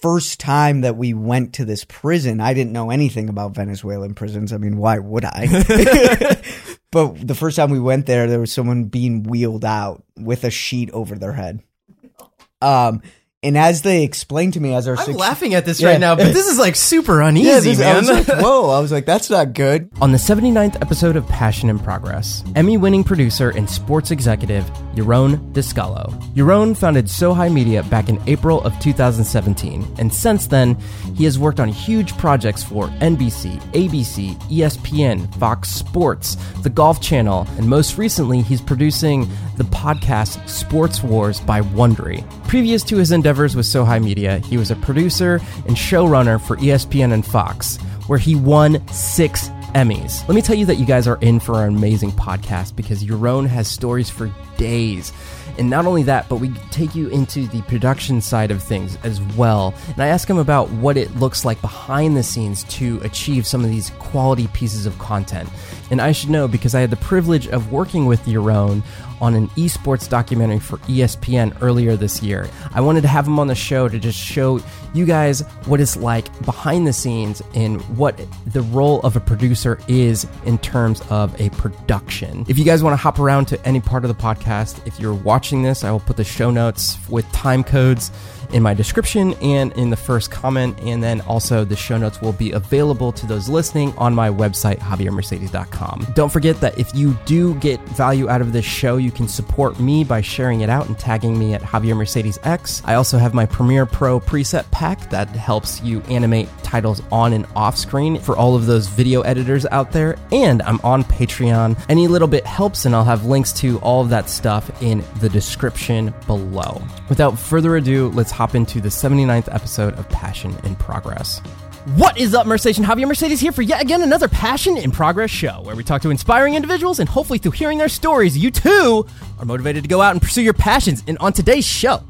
first time that we went to this prison, I didn't know anything about Venezuelan prisons. I mean, why would I? but the first time we went there, there was someone being wheeled out with a sheet over their head. Um, and as they explained to me, as our I'm six- laughing at this Yeah. right now, but this is like super yeah, uneasy, this- I man. was like, whoa! I was like, that's not good. On the 79th episode of Passion in Progress, Emmy winning producer and sports executive Yaron Deskalo. Yaron founded SoHi Media back in April of 2017, and since then, he has worked on huge projects for NBC, ABC, ESPN, Fox Sports, the Golf Channel, and most recently, he's producing the podcast Sports Wars by Wondery. Previous to his endeavors with SoHi Media, he was a producer and showrunner for ESPN and Fox where he won six Emmys. Let me tell you that you guys are in for an amazing podcast because Yaron has stories for days. And not only that, but we take you into the production side of things as well. And I ask him about what it looks like behind the scenes to achieve some of these quality pieces of content. And I should know because I had the privilege of working with Yaron on an esports documentary for ESPN earlier this year. I wanted to have him on the show to just show you guys what it's like behind the scenes and what the role of a producer is in terms of a production. If you guys want to hop around to any part of the podcast, if you're watching this, I will put the show notes with time codes in my description and in the first comment. And then also the show notes will be available to those listening on my website, javiermercedes.com. Don't forget that if you do get value out of this show, you can support me by sharing it out and tagging me at Javier Mercedes X. I also have my Premiere Pro preset pack that helps you animate titles on and off screen for all of those video editors out there. And I'm on Patreon. Any little bit helps, and I'll have links to all of that stuff in the description below. Without further ado, let's hop into the 79th episode of Passion in Progress. What is up, Mercedes? Javier Mercedes here for yet again another Passion in Progress show, where we talk to inspiring individuals and hopefully through hearing their stories, you too are motivated to go out and pursue your passions. And on today's show,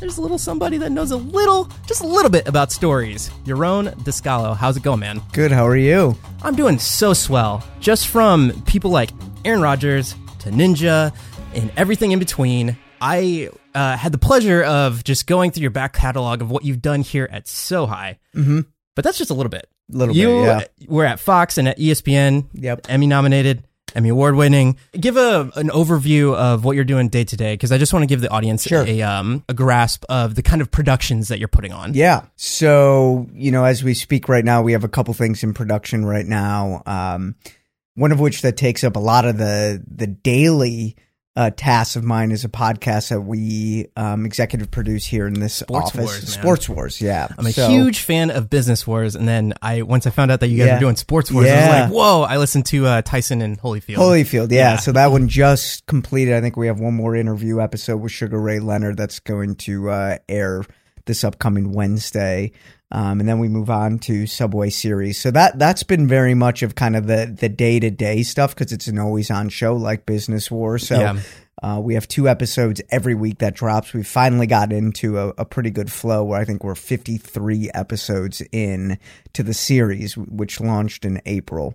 there's a little somebody that knows a little, just a little bit about stories. Yaron Deskalo, how's it going, man? Good. How are you? I'm doing so swell. Just from people like Aaron Rodgers to Ninja and everything in between. I uh, had the pleasure of just going through your back catalog of what you've done here at SoHi. Mm-hmm. But that's just a little bit. Little you bit, yeah. were at Fox and at ESPN. Yep. Emmy nominated, Emmy award winning. Give a an overview of what you're doing day to day because I just want to give the audience Sure. a um a grasp of the kind of productions that you're putting on. Yeah. So, you know, as we speak right now, we have a couple things in production right now. Um, one of which that takes up a lot of the the daily uh, tasks of mine is a podcast that we um, executive produce here in this Sports office. Wars. Sports Wars, yeah. I'm a So- huge fan of Business Wars, and then I once I found out that you guys Yeah. were doing Sports Wars, I was like, "Whoa!" I listened to uh, Tyson and Holyfield. Holyfield, yeah. Yeah. So that one just completed. I think we have one more interview episode with Sugar Ray Leonard that's going to uh, air this upcoming Wednesday. Um, and then we move on to Subway Series. So that that's been very much of kind of the the day to day stuff because it's an always on show like Business War. So Yeah. uh, we have two episodes every week that drops. We've finally got into a, a pretty good flow where I think we're 53 episodes in to the series, which launched in April.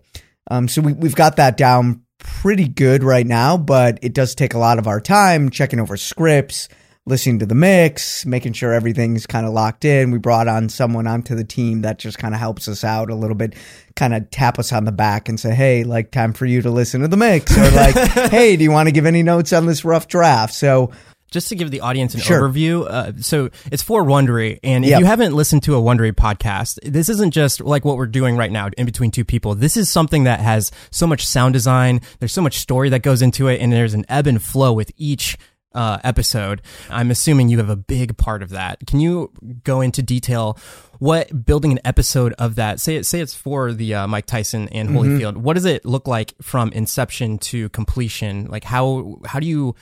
Um, so we, we've got that down pretty good right now, but it does take a lot of our time checking over scripts, listening to the mix, making sure everything's kind of locked in. We brought on someone onto the team that just kind of helps us out a little bit, kind of tap us on the back and say, Hey, like time for you to listen to the mix or like, Hey, do you want to give any notes on this rough draft? So Just to give the audience an Sure. overview, uh, so it's for Wondery, and if Yep. you haven't listened to a Wondery podcast, this isn't just like what we're doing right now in between two people. This is something that has so much sound design. There's so much story that goes into it, and there's an ebb and flow with each. Uh, episode. I'm assuming you have a big part of that. Can you go into detail what building an episode of that? Say it. Say it's for the uh, Mike Tyson and Holyfield. What does it look like from inception to completion? Like how how do you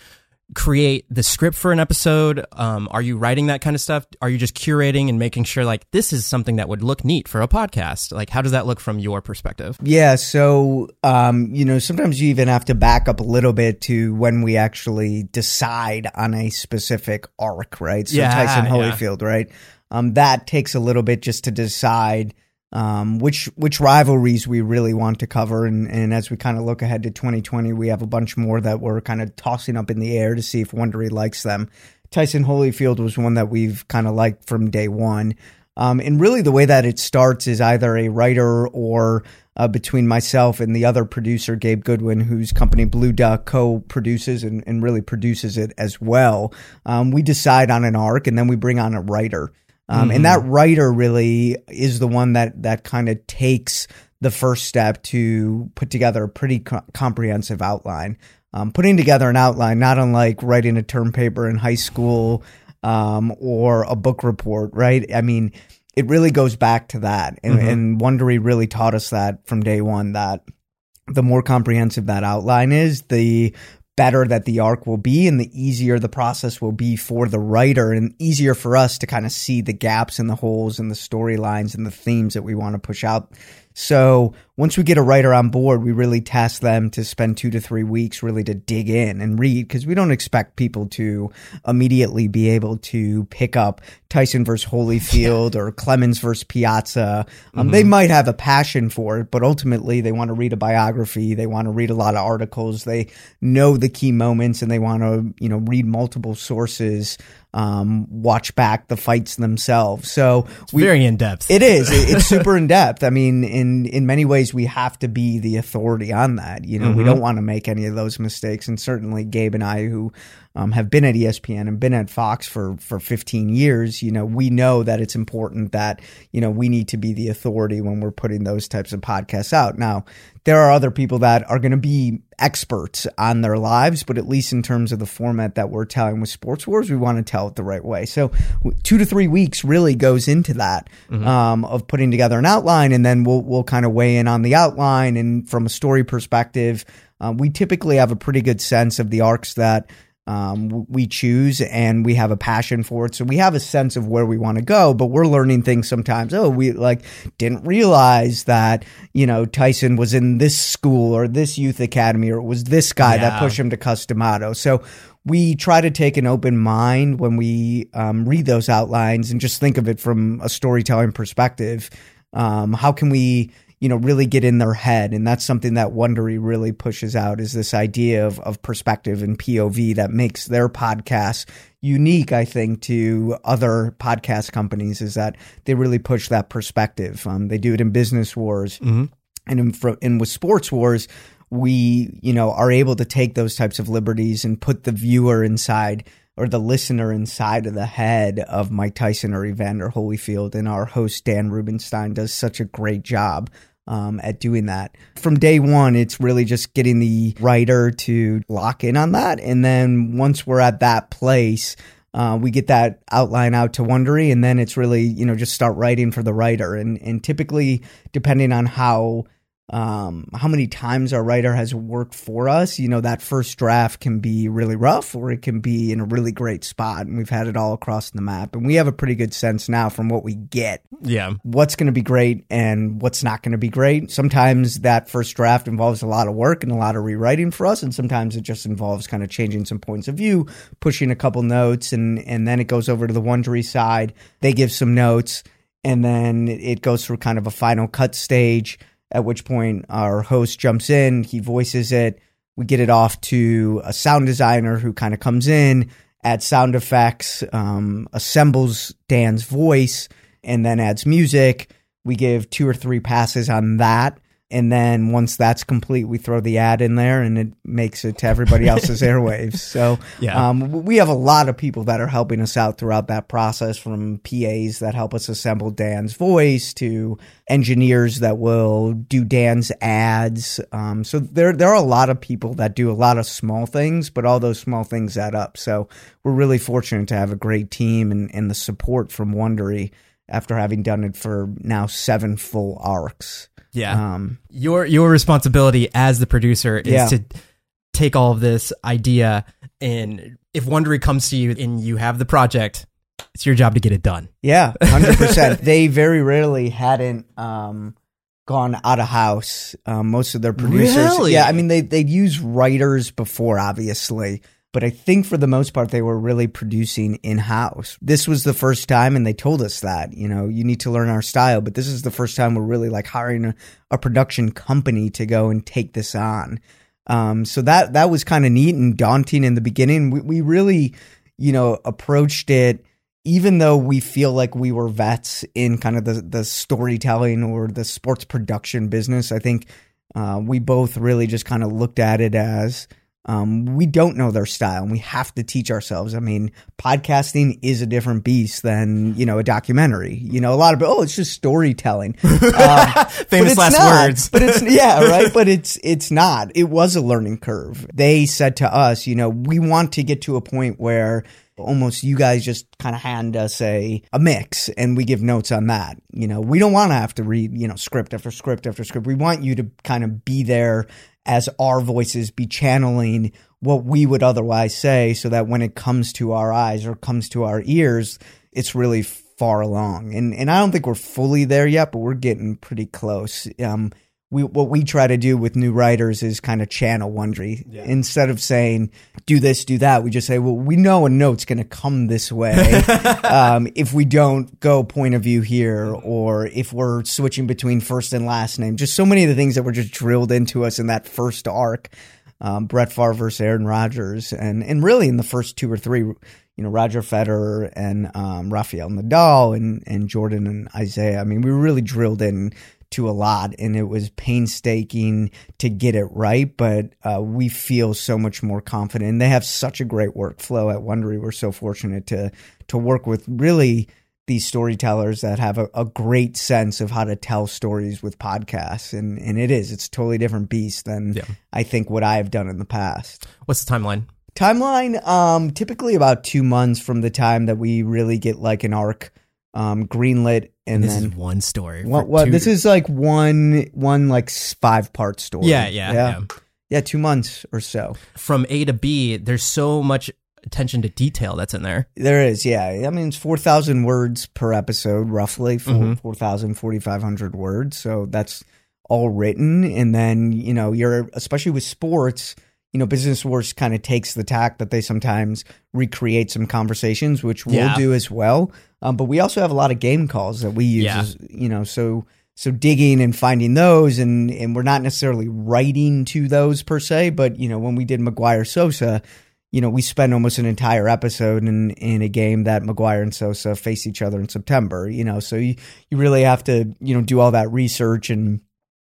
create the script for an episode? Um, are you writing that kind of stuff? Are you just curating and making sure like this is something that would look neat for a podcast? Like how does that look from your perspective? Yeah, so um, you know, sometimes you even have to back up a little bit to when we actually decide on a specific arc, right? So Yeah, Tyson yeah. Holyfield, right? Um, that takes a little bit just to decide um, which which rivalries we really want to cover, and, and as we kind of look ahead to 2020, we have a bunch more that we're kind of tossing up in the air to see if Wondery likes them Tyson Holyfield was one that we've kind of liked from day one. Um, and really, the way that it starts is either a writer or uh, between myself and the other producer, Gabe Goodwin, whose company Blue Duck co produces and, and, really produces it as well. Um, we decide on an arc and then we bring on a writer. Um, mm-hmm. And that writer really is the one that, that kind of takes the first step to put together a pretty co- comprehensive outline. Um, putting together an outline, not unlike writing a term paper in high school um, or a book report, right? I mean, it really goes back to that. And, mm-hmm. and Wondery really taught us that from day one that the more comprehensive that outline is, the better that the arc will be and the easier the process will be for the writer and easier for us to kind of see the gaps and the holes and the storylines and the themes that we want to push out. So once we get a writer on board, we really task them to spend two to three weeks really to dig in and read because we don't expect people to immediately be able to pick up Tyson versus Holyfield or Clemens versus Piazza. Um, mm-hmm. They might have a passion for it, but ultimately they want to read a biography. They want to read a lot of articles. They know the key moments and they want to, you know, read multiple sources um, watch back the fights themselves. So we, very in depth. It is. it's super in depth. I mean, in in many ways, we have to be the authority on that. You know, mm-hmm. we don't want to make any of those mistakes. And certainly, Gabe and I, who um, have been at ESPN and been at Fox for for 15 years, you know, we know that it's important that you know we need to be the authority when we're putting those types of podcasts out. Now, there are other people that are going to be experts on their lives, but at least in terms of the format that we're telling with Sports Wars, we want to tell it the right way. So two to three weeks really goes into that mm-hmm. um, of putting together an outline, and then we'll we'll kind of weigh in on the outline and from a story perspective. Uh, we typically have a pretty good sense of the arcs that um, we choose and we have a passion for it. So we have a sense of where we want to go, but we're learning things sometimes. Oh, we like didn't realize that, you know, Tyson was in this school or this youth academy or it was this guy yeah. that pushed him to Cus D'Amato. So we try to take an open mind when we um, read those outlines and just think of it from a storytelling perspective. Um, how can we you know, really get in their head. And that's something that Wondery really pushes out is this idea of, of perspective and POV that makes their podcast unique, I think, to other podcast companies is that they really push that perspective. Um, they do it in business wars mm-hmm. and in, and with sports wars, we, you know, are able to take those types of liberties and put the viewer inside or the listener inside of the head of Mike Tyson or Evander Holyfield. And our host, Dan Rubenstein, does such a great job um, at doing that. From day one, it's really just getting the writer to lock in on that. And then once we're at that place, uh, we get that outline out to Wondery, and then it's really, you know, just start writing for the writer. And, and typically, depending on how um, how many times our writer has worked for us. You know, that first draft can be really rough or it can be in a really great spot. And we've had it all across the map. And we have a pretty good sense now from what we get. Yeah. What's going to be great and what's not going to be great. Sometimes that first draft involves a lot of work and a lot of rewriting for us. And sometimes it just involves kind of changing some points of view, pushing a couple notes, and, and then it goes over to the Wondery side. They give some notes and then it goes through kind of a final cut stage at which point our host jumps in, he voices it. We get it off to a sound designer who kind of comes in, adds sound effects, um, assembles Dan's voice, and then adds music. We give two or three passes on that. And then once that's complete, we throw the ad in there and it makes it to everybody else's airwaves. So yeah. um, we have a lot of people that are helping us out throughout that process from PAs that help us assemble Dan's voice to engineers that will do Dan's ads. Um, so there, there are a lot of people that do a lot of small things, but all those small things add up. So we're really fortunate to have a great team and, and the support from Wondery after having done it for now seven full arcs. Yeah. Um, your your responsibility as the producer is yeah. to take all of this idea and if Wondery comes to you and you have the project, it's your job to get it done. Yeah, hundred percent. They very rarely hadn't um, gone out of house. Um, most of their producers, really? yeah, I mean they they use writers before, obviously, but I think for the most part they were really producing in house. This was the first time, and they told us that you know you need to learn our style, but this is the first time we're really like hiring a, a production company to go and take this on. Um, so that that was kind of neat and daunting in the beginning. We, we really you know, approached it even though we feel like we were vets in kind of the the storytelling or the sports production business. I think uh, we both really just kind of looked at it as um, we don't know their style and we have to teach ourselves. I mean, podcasting is a different beast than, you know, a documentary. You know, a lot of, oh, it's just storytelling. Um, Famous last not. words. but it's, yeah, right. But it's, it's not. It was a learning curve. They said to us, you know, we want to get to a point where almost you guys just kind of hand us a, a mix and we give notes on that. You know, we don't want to have to read, you know, script after script after script. We want you to kind of be there as our voices be channeling what we would otherwise say so that when it comes to our eyes or comes to our ears, it's really far along. And and I don't think we're fully there yet, but we're getting pretty close. Um we what we try to do with new writers is kind of channel Wondery yeah. instead of saying do this, do that. We just say, well, we know a note's going to come this way um, if we don't go point of view here, or if we're switching between first and last name. Just so many of the things that were just drilled into us in that first arc. Um, Brett Favre versus Aaron Rodgers, and and really in the first two or three, you know, Roger Federer and um, Rafael Nadal and and Jordan and Isaiah. I mean, we really drilled in to a lot and it was painstaking to get it right but uh, we feel so much more confident and they have such a great workflow at wondery. We're so fortunate to to work with really these storytellers that have a, a great sense of how to tell stories with podcasts and and it is. It's a totally different beast than yeah. i think what i've done in the past. What's the timeline? Timeline um typically about two months from the time that we really get like an arc um, greenlit, and, this then is one story. What? what this is like one one like five part story. Yeah, yeah, yeah, yeah, yeah. Two months or so. From A to B, there's so much attention to detail that's in there. There is, yeah. I mean, it's 4,000 words per episode, roughly, 4, mm-hmm. 4,000, 4,500 words. So that's all written. And then, you know, you're, especially with sports, you know, Business Wars kind of takes the tack that they sometimes recreate some conversations, which we'll yeah. do as well. Um, but we also have a lot of game calls that we use, yeah. as, you know, so so digging and finding those, and and we're not necessarily writing to those per se, but you know, when we did McGwire Sosa, you know, we spent almost an entire episode in in a game that McGwire and Sosa face each other in September. You know, so you you really have to you know do all that research and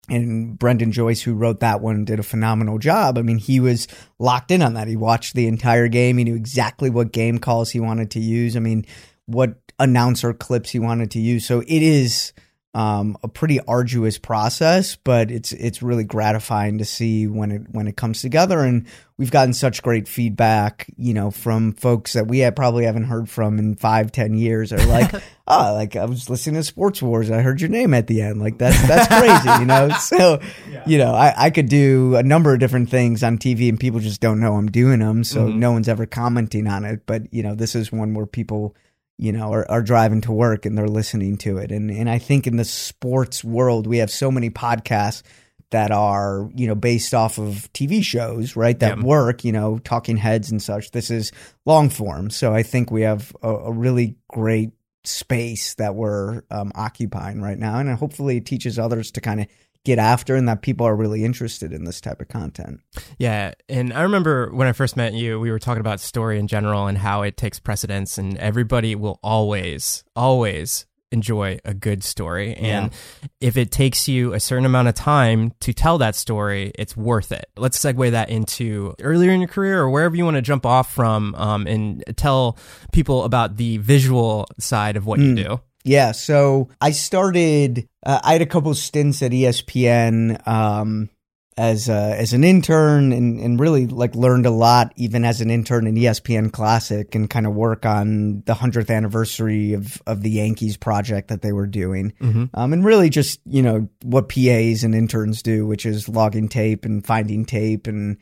and Brendan Joyce, who wrote that one, did a phenomenal job. I mean, he was locked in on that. He watched the entire game. He knew exactly what game calls he wanted to use. I mean, what announcer clips he wanted to use. So it is um, a pretty arduous process, but it's it's really gratifying to see when it when it comes together. And we've gotten such great feedback, you know, from folks that we have probably haven't heard from in five, ten years. Are like, oh, like I was listening to Sports Wars, I heard your name at the end. Like that's that's crazy, you know. So, yeah. you know, I, I could do a number of different things on TV, and people just don't know I'm doing them. So mm-hmm. no one's ever commenting on it. But you know, this is one where people you know, are, are driving to work and they're listening to it. And and I think in the sports world, we have so many podcasts that are, you know, based off of TV shows, right? That work, you know, talking heads and such. This is long form. So I think we have a, a really great space that we're um, occupying right now. And hopefully it teaches others to kind of get after and that people are really interested in this type of content. Yeah. And I remember when I first met you, we were talking about story in general and how it takes precedence, and everybody will always, always enjoy a good story. And yeah. if it takes you a certain amount of time to tell that story, it's worth it. Let's segue that into earlier in your career or wherever you want to jump off from um, and tell people about the visual side of what mm. you do. Yeah, so I started. Uh, I had a couple stints at ESPN um, as uh, as an intern, and, and really like learned a lot even as an intern in ESPN Classic, and kind of work on the hundredth anniversary of of the Yankees project that they were doing, mm-hmm. um, and really just you know what PAs and interns do, which is logging tape and finding tape and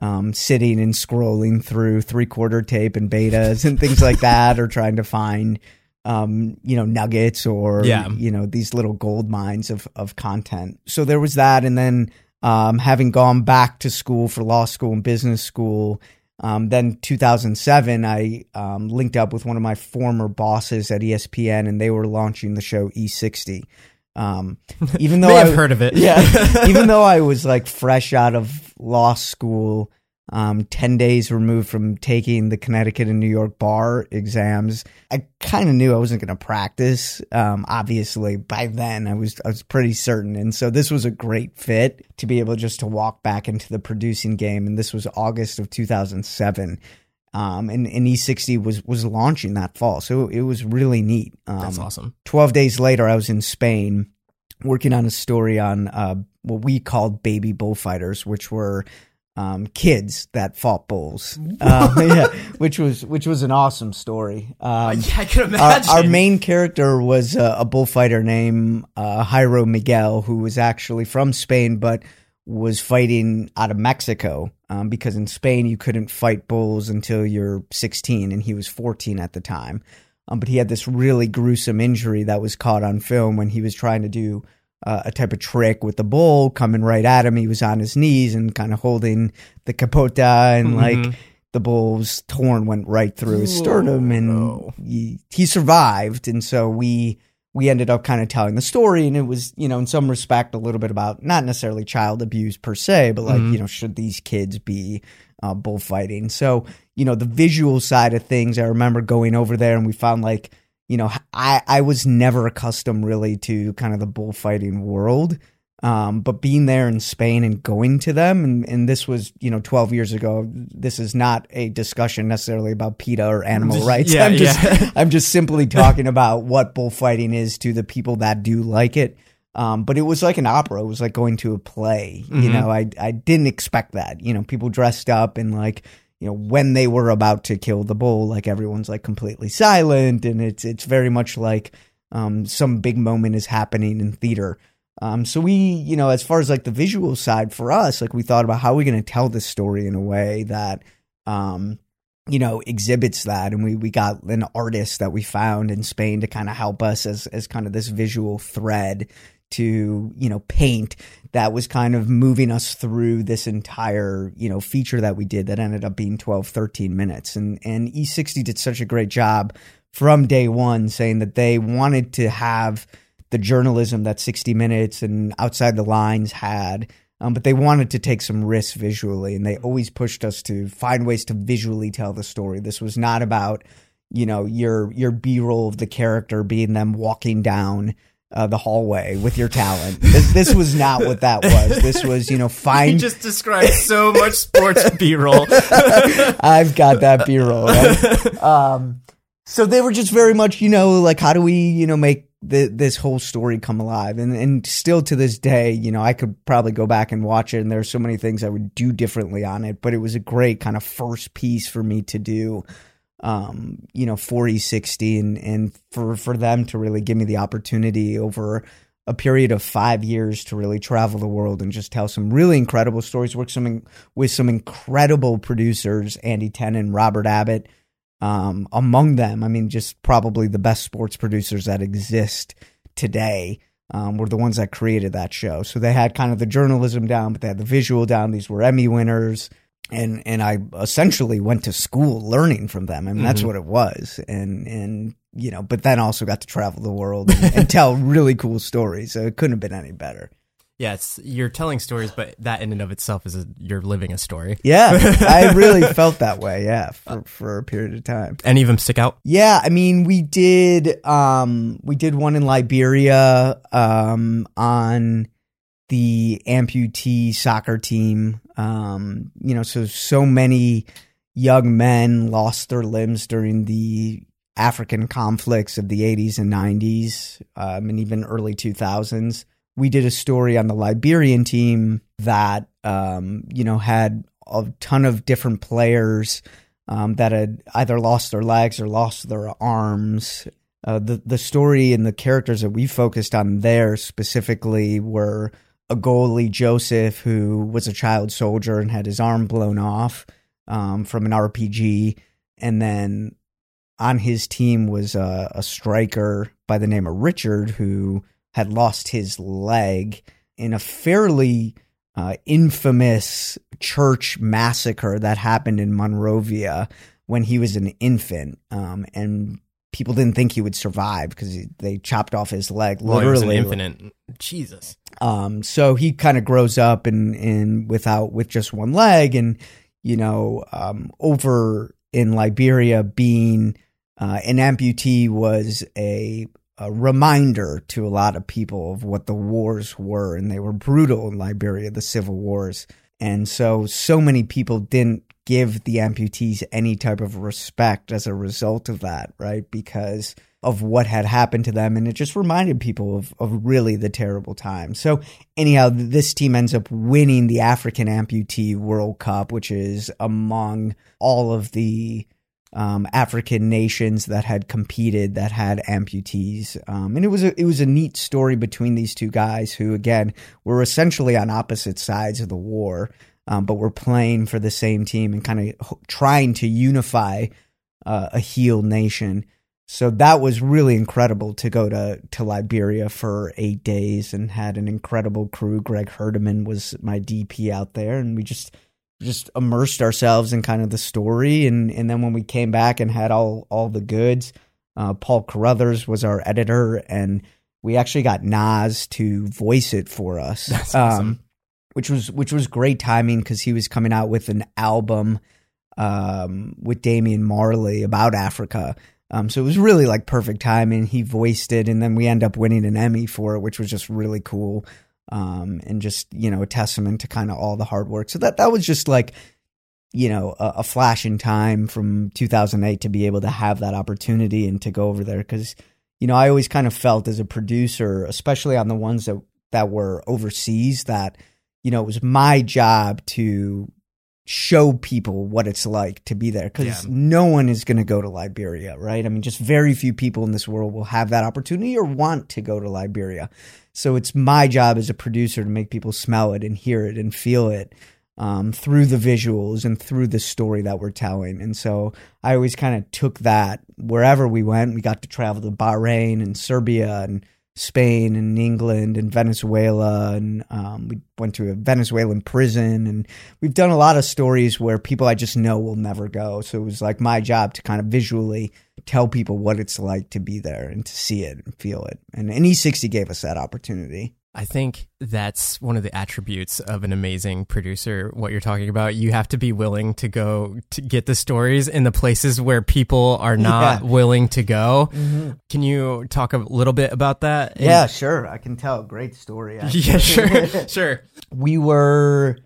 um, sitting and scrolling through three quarter tape and betas and things like that, or trying to find um, you know, nuggets or, yeah. you know, these little gold mines of, of content. So there was that. And then, um, having gone back to school for law school and business school, um, then 2007, I um, linked up with one of my former bosses at ESPN, and they were launching the show E60. Um, even though I've heard of it, yeah. even though I was like fresh out of law school, um, 10 days removed from taking the Connecticut and New York bar exams. I kind of knew I wasn't going to practice. Um, obviously, by then I was I was pretty certain, and so this was a great fit to be able just to walk back into the producing game. And this was August of 2007. Um, and, and E60 was was launching that fall, so it was really neat. Um, That's awesome. Twelve days later, I was in Spain working on a story on uh, what we called baby bullfighters, which were um, kids that fought bulls. Uh, yeah, which was which was an awesome story. Um, yeah, I our, imagine. our main character was uh, a bullfighter named uh, Jairo Miguel, who was actually from Spain, but was fighting out of Mexico um, because in Spain you couldn't fight bulls until you're 16, and he was 14 at the time. Um, but he had this really gruesome injury that was caught on film when he was trying to do uh, a type of trick with the bull coming right at him. He was on his knees and kind of holding the capote, and like the bull's torn went right through his sternum, and he, he survived. And so we we ended up kind of telling the story, and it was you know in some respect a little bit about not necessarily child abuse per se, but like you know should these kids be uh, bullfighting? So you know the visual side of things. I remember going over there, and we found like you know, I, I was never accustomed really to kind of the bullfighting world. Um, but being there in Spain and going to them, and, and this was, you know, 12 years ago, this is not a discussion necessarily about PETA or animal rights. yeah, I'm just, yeah. I'm just simply talking about what bullfighting is to the people that do like it. Um, but it was like an opera. It was like going to a play. You know, I, I didn't expect that. You know, people dressed up and like, you know when they were about to kill the bull like everyone's like completely silent and it's it's very much like um some big moment is happening in theater. Um so we you know as far as like the visual side for us like we thought about how are we going to tell this story in a way that um you know exhibits that. And we we got an artist that we found in Spain to kind of help us as as kind of this visual thread to you know paint that was kind of moving us through this entire you know feature that we did that ended up being 12 13 minutes. And and E60 did such a great job from day 1 saying that they wanted to have the journalism that 60 minutes and outside the lines had um, but they wanted to take some risks visually. And they always pushed us to find ways to visually tell the story. This was not about you know your your b-roll of the character being them walking down uh, the hallway with your talent. This, this was not what that was. This was, you know, You find. just described so much sports B-roll. I've got that B-roll. Right? Um, so they were just very much, you know, like how do we, you know, make the, this whole story come alive? And and still to this day, you know, I could probably go back and watch it, and there's so many things I would do differently on it. But it was a great kind of first piece for me to do um, you know, for E60 and, and for, for them to really give me the opportunity over a period of five years to really travel the world and just tell some really incredible stories, work some, with some incredible producers, Andy Tennant, Robert Abbott, um, among them. I mean, just probably the best sports producers that exist today. Um, were the ones that created that show. So they had kind of the journalism down, but they had the visual down. These were Emmy winners and and I essentially went to school learning from them. I mean, that's what it was. And and you know, but then also got to travel the world and, and tell really cool stories. So it couldn't have been any better. yeah, it's, you're telling stories, but that in and of itself is a, you're living a story. Yeah, I really felt that way. Yeah, for for a period of time. Any of them stick out? Yeah, I mean, we did um we did one in Liberia um on the amputee soccer team. Um, you know, so so many young men lost their limbs during the African conflicts of the 80s and 90s, um, and even early 2000s. We did a story on the Liberian team that um, you know had a ton of different players um, that had either lost their legs or lost their arms. Uh, the the story and the characters that we focused on there specifically were a goalie Joseph who was a child soldier and had his arm blown off um, from an RPG, and then on his team was a, a striker by the name of Richard who had lost his leg in a fairly uh, infamous church massacre that happened in Monrovia when he was an infant, um, and people didn't think he would survive because they chopped off his leg Well, literally. infinite. Jesus. Um, so he kind of grows up and and without with just one leg, and you know, um, over in Liberia, being uh, an amputee was a, a reminder to a lot of people of what the wars were, and they were brutal in Liberia, the civil wars. And so, so many people didn't give the amputees any type of respect as a result of that, right? Because of what had happened to them. And it just reminded people of, of really the terrible time. So, anyhow, this team ends up winning the African Amputee World Cup, which is among all of the um, African nations that had competed that had amputees, um, and it was a it was a neat story between these two guys who again were essentially on opposite sides of the war, um, but were playing for the same team and kind of trying to unify uh, a heel nation. So that was really incredible to go to to Liberia for eight days and had an incredible crew. Greg Herdeman was my DP out there, and we just just immersed ourselves in kind of the story. And and then when we came back and had all all the goods, uh, Paul Carruthers was our editor, and we actually got Nas to voice it for us. That's awesome. Um, which was which was great timing because he was coming out with an album um, with Damian Marley about Africa. Um, so it was really like perfect timing. He voiced it, and then we end up winning an Emmy for it, which was just really cool. Um, and just you know a testament to kind of all the hard work. So that that was just like you know a, a, flash in time from 2008 to be able to have that opportunity and to go over there because you know I always kind of felt as a producer, especially on the ones that that were overseas, that you know it was my job to show people what it's like to be there because yeah. no one is going to go to Liberia, right? I mean, just very few people in this world will have that opportunity or want to go to Liberia. So it's my job as a producer to make people smell it and hear it and feel it um, through the visuals and through the story that we're telling. And so I always kind of took that wherever we went. We got to travel to Bahrain and Serbia and Spain and England and Venezuela, and um, we went to a Venezuelan prison, and we've done a lot of stories where people I just know will never go. So it was like my job to kind of visually tell people what it's like to be there and to see it and feel it. And, and E60 gave us that opportunity. I think that's one of the attributes of an amazing producer. What you're talking about, you have to be willing to go to get the stories in the places where people are not yeah. willing to go. Mm-hmm. Can you talk a little bit about that? Yeah, sure. I can tell. A great story. Actually. Yeah, sure, sure. We were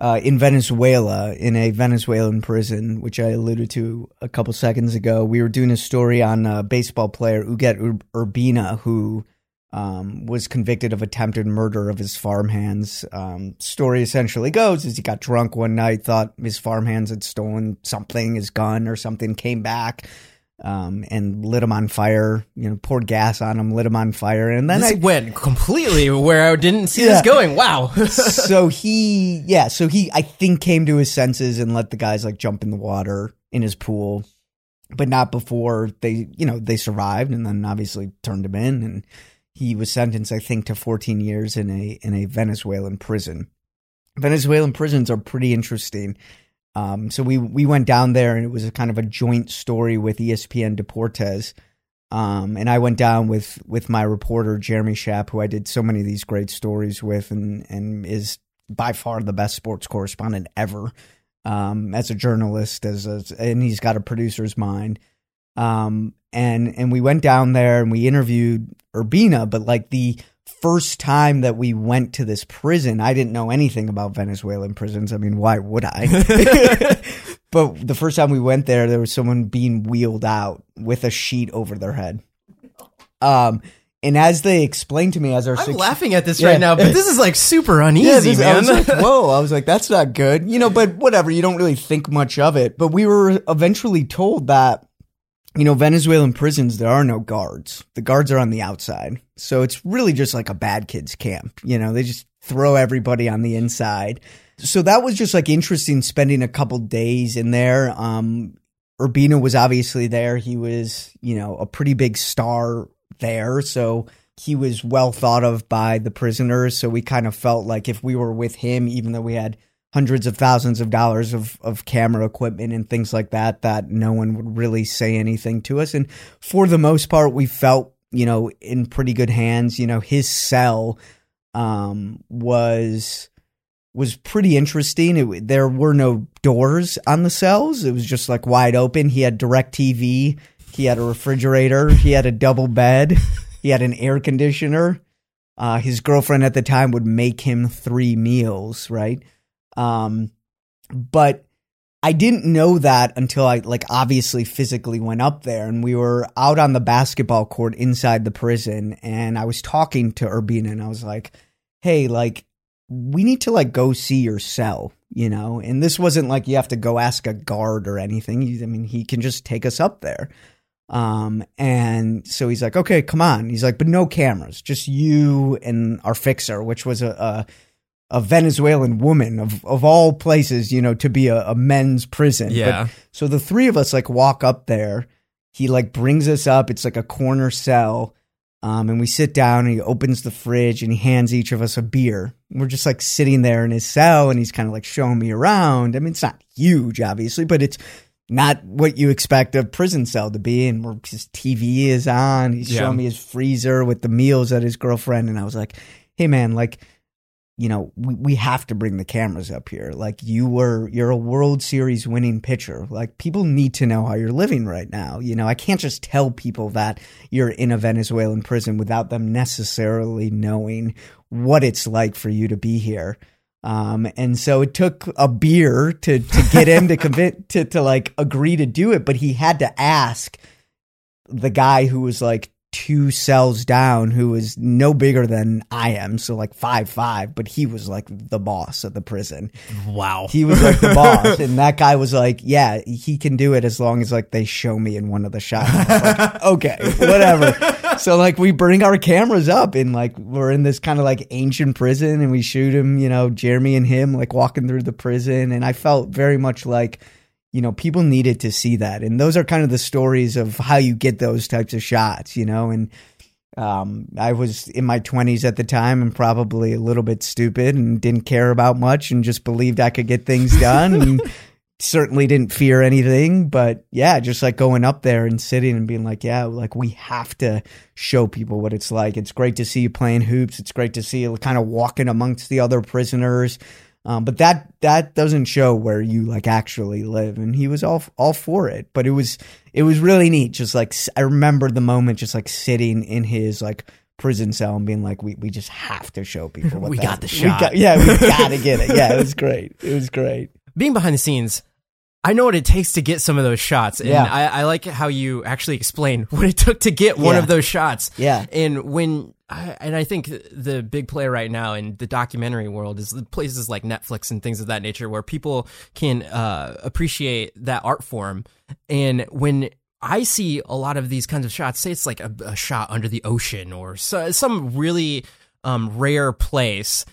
uh, in Venezuela in a Venezuelan prison, which I alluded to a couple seconds ago. We were doing a story on a baseball player Ugueth Urbina who um, was convicted of attempted murder of his farmhands. Um, story essentially goes is he got drunk one night, thought his farmhands had stolen something, his gun or something, came back. Um, and lit him on fire. You know, poured gas on him, lit him on fire, and then this I went completely where I didn't see yeah. this going. Wow. so he, yeah, so he, I think, came to his senses and let the guys like jump in the water in his pool, but not before they, you know, they survived, and then obviously turned him in and he was sentenced, I think, to 14 years in a in a Venezuelan prison. Venezuelan prisons are pretty interesting. Um, so we we went down there, and it was a kind of a joint story with ESPN Deportes. Um, and I went down with with my reporter Jeremy Schaap, who I did so many of these great stories with, and and is by far the best sports correspondent ever. Um, as a journalist, as a, and he's got a producer's mind. Um, and and we went down there and we interviewed Urbina, but like the first time that we went to this prison, I didn't know anything about Venezuelan prisons. I mean, why would I? but the first time we went there, there was someone being wheeled out with a sheet over their head. Um, and as they explained to me, as our I'm six, laughing at this yeah. right now, but this is like super uneasy, yeah, man. I was like, Whoa! I was like, that's not good, you know. But whatever, you don't really think much of it. But we were eventually told that you know, Venezuelan prisons, there are no guards. The guards are on the outside. So it's really just like a bad kids camp. You know, they just throw everybody on the inside. So that was just like interesting spending a couple days in there. Um, Urbina was obviously there. He was, you know, a pretty big star there. So he was well thought of by the prisoners. So we kind of felt like if we were with him, even though we had hundreds of thousands of dollars of, of camera equipment and things like that that no one would really say anything to us and for the most part we felt you know in pretty good hands you know his cell um, was was pretty interesting. It, there were no doors on the cells. It was just like wide open. He had direct TV. He had a refrigerator. He had a double bed. He had an air conditioner. Uh, his girlfriend at the time would make him three meals, right? Um, but I didn't know that until I like obviously physically went up there and we were out on the basketball court inside the prison and I was talking to Urbina and I was like, "Hey, like we need to like go see your cell, you know?" And this wasn't like you have to go ask a guard or anything. I mean, he can just take us up there. Um, and so he's like, "Okay, come on." He's like, "But no cameras, just you and our fixer, which was a, a a Venezuelan woman of of all places, you know, to be a, a men's prison. Yeah. But, so the three of us like walk up there. He like brings us up. It's like a corner cell. Um, and we sit down and he opens the fridge and he hands each of us a beer. We're just like sitting there in his cell and he's kind of like showing me around. I mean, it's not huge, obviously, but it's not what you expect a prison cell to be. And we're, his TV is on. He's Yeah. showing me his freezer with the meals that his girlfriend. And I was like, hey, man, like, you know, we, we have to bring the cameras up here. Like you were, you're a World Series winning pitcher. Like people need to know how you're living right now. You know, I can't just tell people that you're in a Venezuelan prison without them necessarily knowing what it's like for you to be here. Um, and so it took a beer to, to get him to commit to, to like agree to do it, but he had to ask the guy who was like two cells down who was no bigger than I am, so like five five, but he was like the boss of the prison. Wow. He was like the boss, and that guy was like, "Yeah, he can do it as long as like they show me in one of the shots." Like, okay, whatever. So like we bring our cameras up, and like we're in this kind of like ancient prison, and we shoot him, you know, Jeremy and him like walking through the prison, and I felt very much like you know, people needed to see that. And those are kind of the stories of how you get those types of shots, you know, and um, I was in my 20s at the time and probably a little bit stupid and didn't care about much and just believed I could get things done and certainly didn't fear anything. But yeah, just like going up there and sitting and being like, yeah, like we have to show people what it's like. It's great to see you playing hoops. It's great to see you kind of walking amongst the other prisoners. Um, but that that doesn't show where you like actually live, and he was all all for it. But it was it was really neat. Just like I remember the moment, just like sitting in his like prison cell and being like, we we just have to show people. What We that- got the we shot. got- yeah, we gotta get it. Yeah, it was great. It was great. being behind the scenes, I know what it takes to get some of those shots, and Yeah. I, I like how you actually explain what it took to get one Yeah. of those shots. Yeah. and when I, and I think the big play right now in the documentary world is the places like Netflix and things of that nature, where people can uh, appreciate that art form. And when I see a lot of these kinds of shots, say it's like a, a shot under the ocean or so, some really um, rare place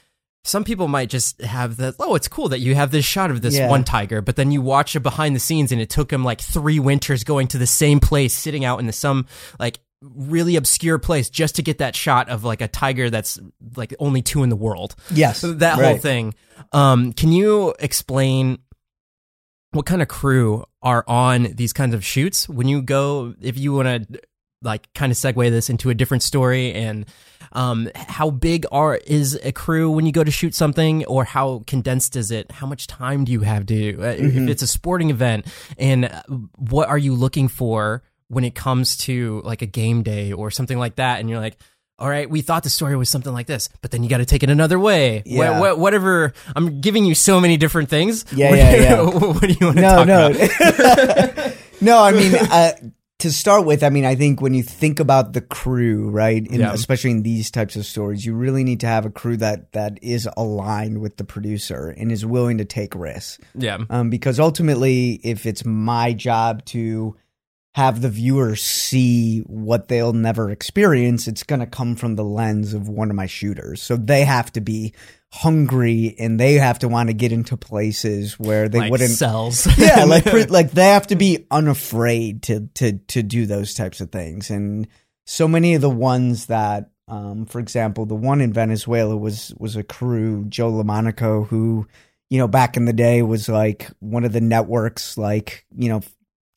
some people might just have the oh it's cool that you have this shot of this Yeah. one tiger but then you watch it behind the scenes and it took him like three winters going to the same place sitting out in the some like really obscure place just to get that shot of like a tiger that's like only two in the world. Yes, that whole thing. Um can you explain what kind of crew are on these kinds of shoots? When you go if you want to like kind of segue this into a different story and um how big are is a crew when you go to shoot something or how condensed is it how much time do you have to uh, if it's a sporting event and uh, what are you looking for when it comes to like a game day or something like that and you're like all right, we thought the story was something like this, but then you got to take it another way. Yeah. wha- whatever. I'm giving you so many different things. Yeah, what, yeah, yeah. what do you want to no, talk no, about? no. I mean, uh, to start with, I mean, I think when you think about the crew, right, in, Yeah. especially in these types of stories, you really need to have a crew that that is aligned with the producer and is willing to take risks. Yeah. Um, because ultimately, if it's my job to have the viewers see what they'll never experience, it's going to come from the lens of one of my shooters. So they have to be hungry and they have to want to get into places where they like wouldn't cells. yeah, like like they have to be unafraid to to to do those types of things. And so many of the ones that, um, for example, the one in Venezuela was was a crew, Joe LaMonaco, who you know back in the day was like one of the networks, like you know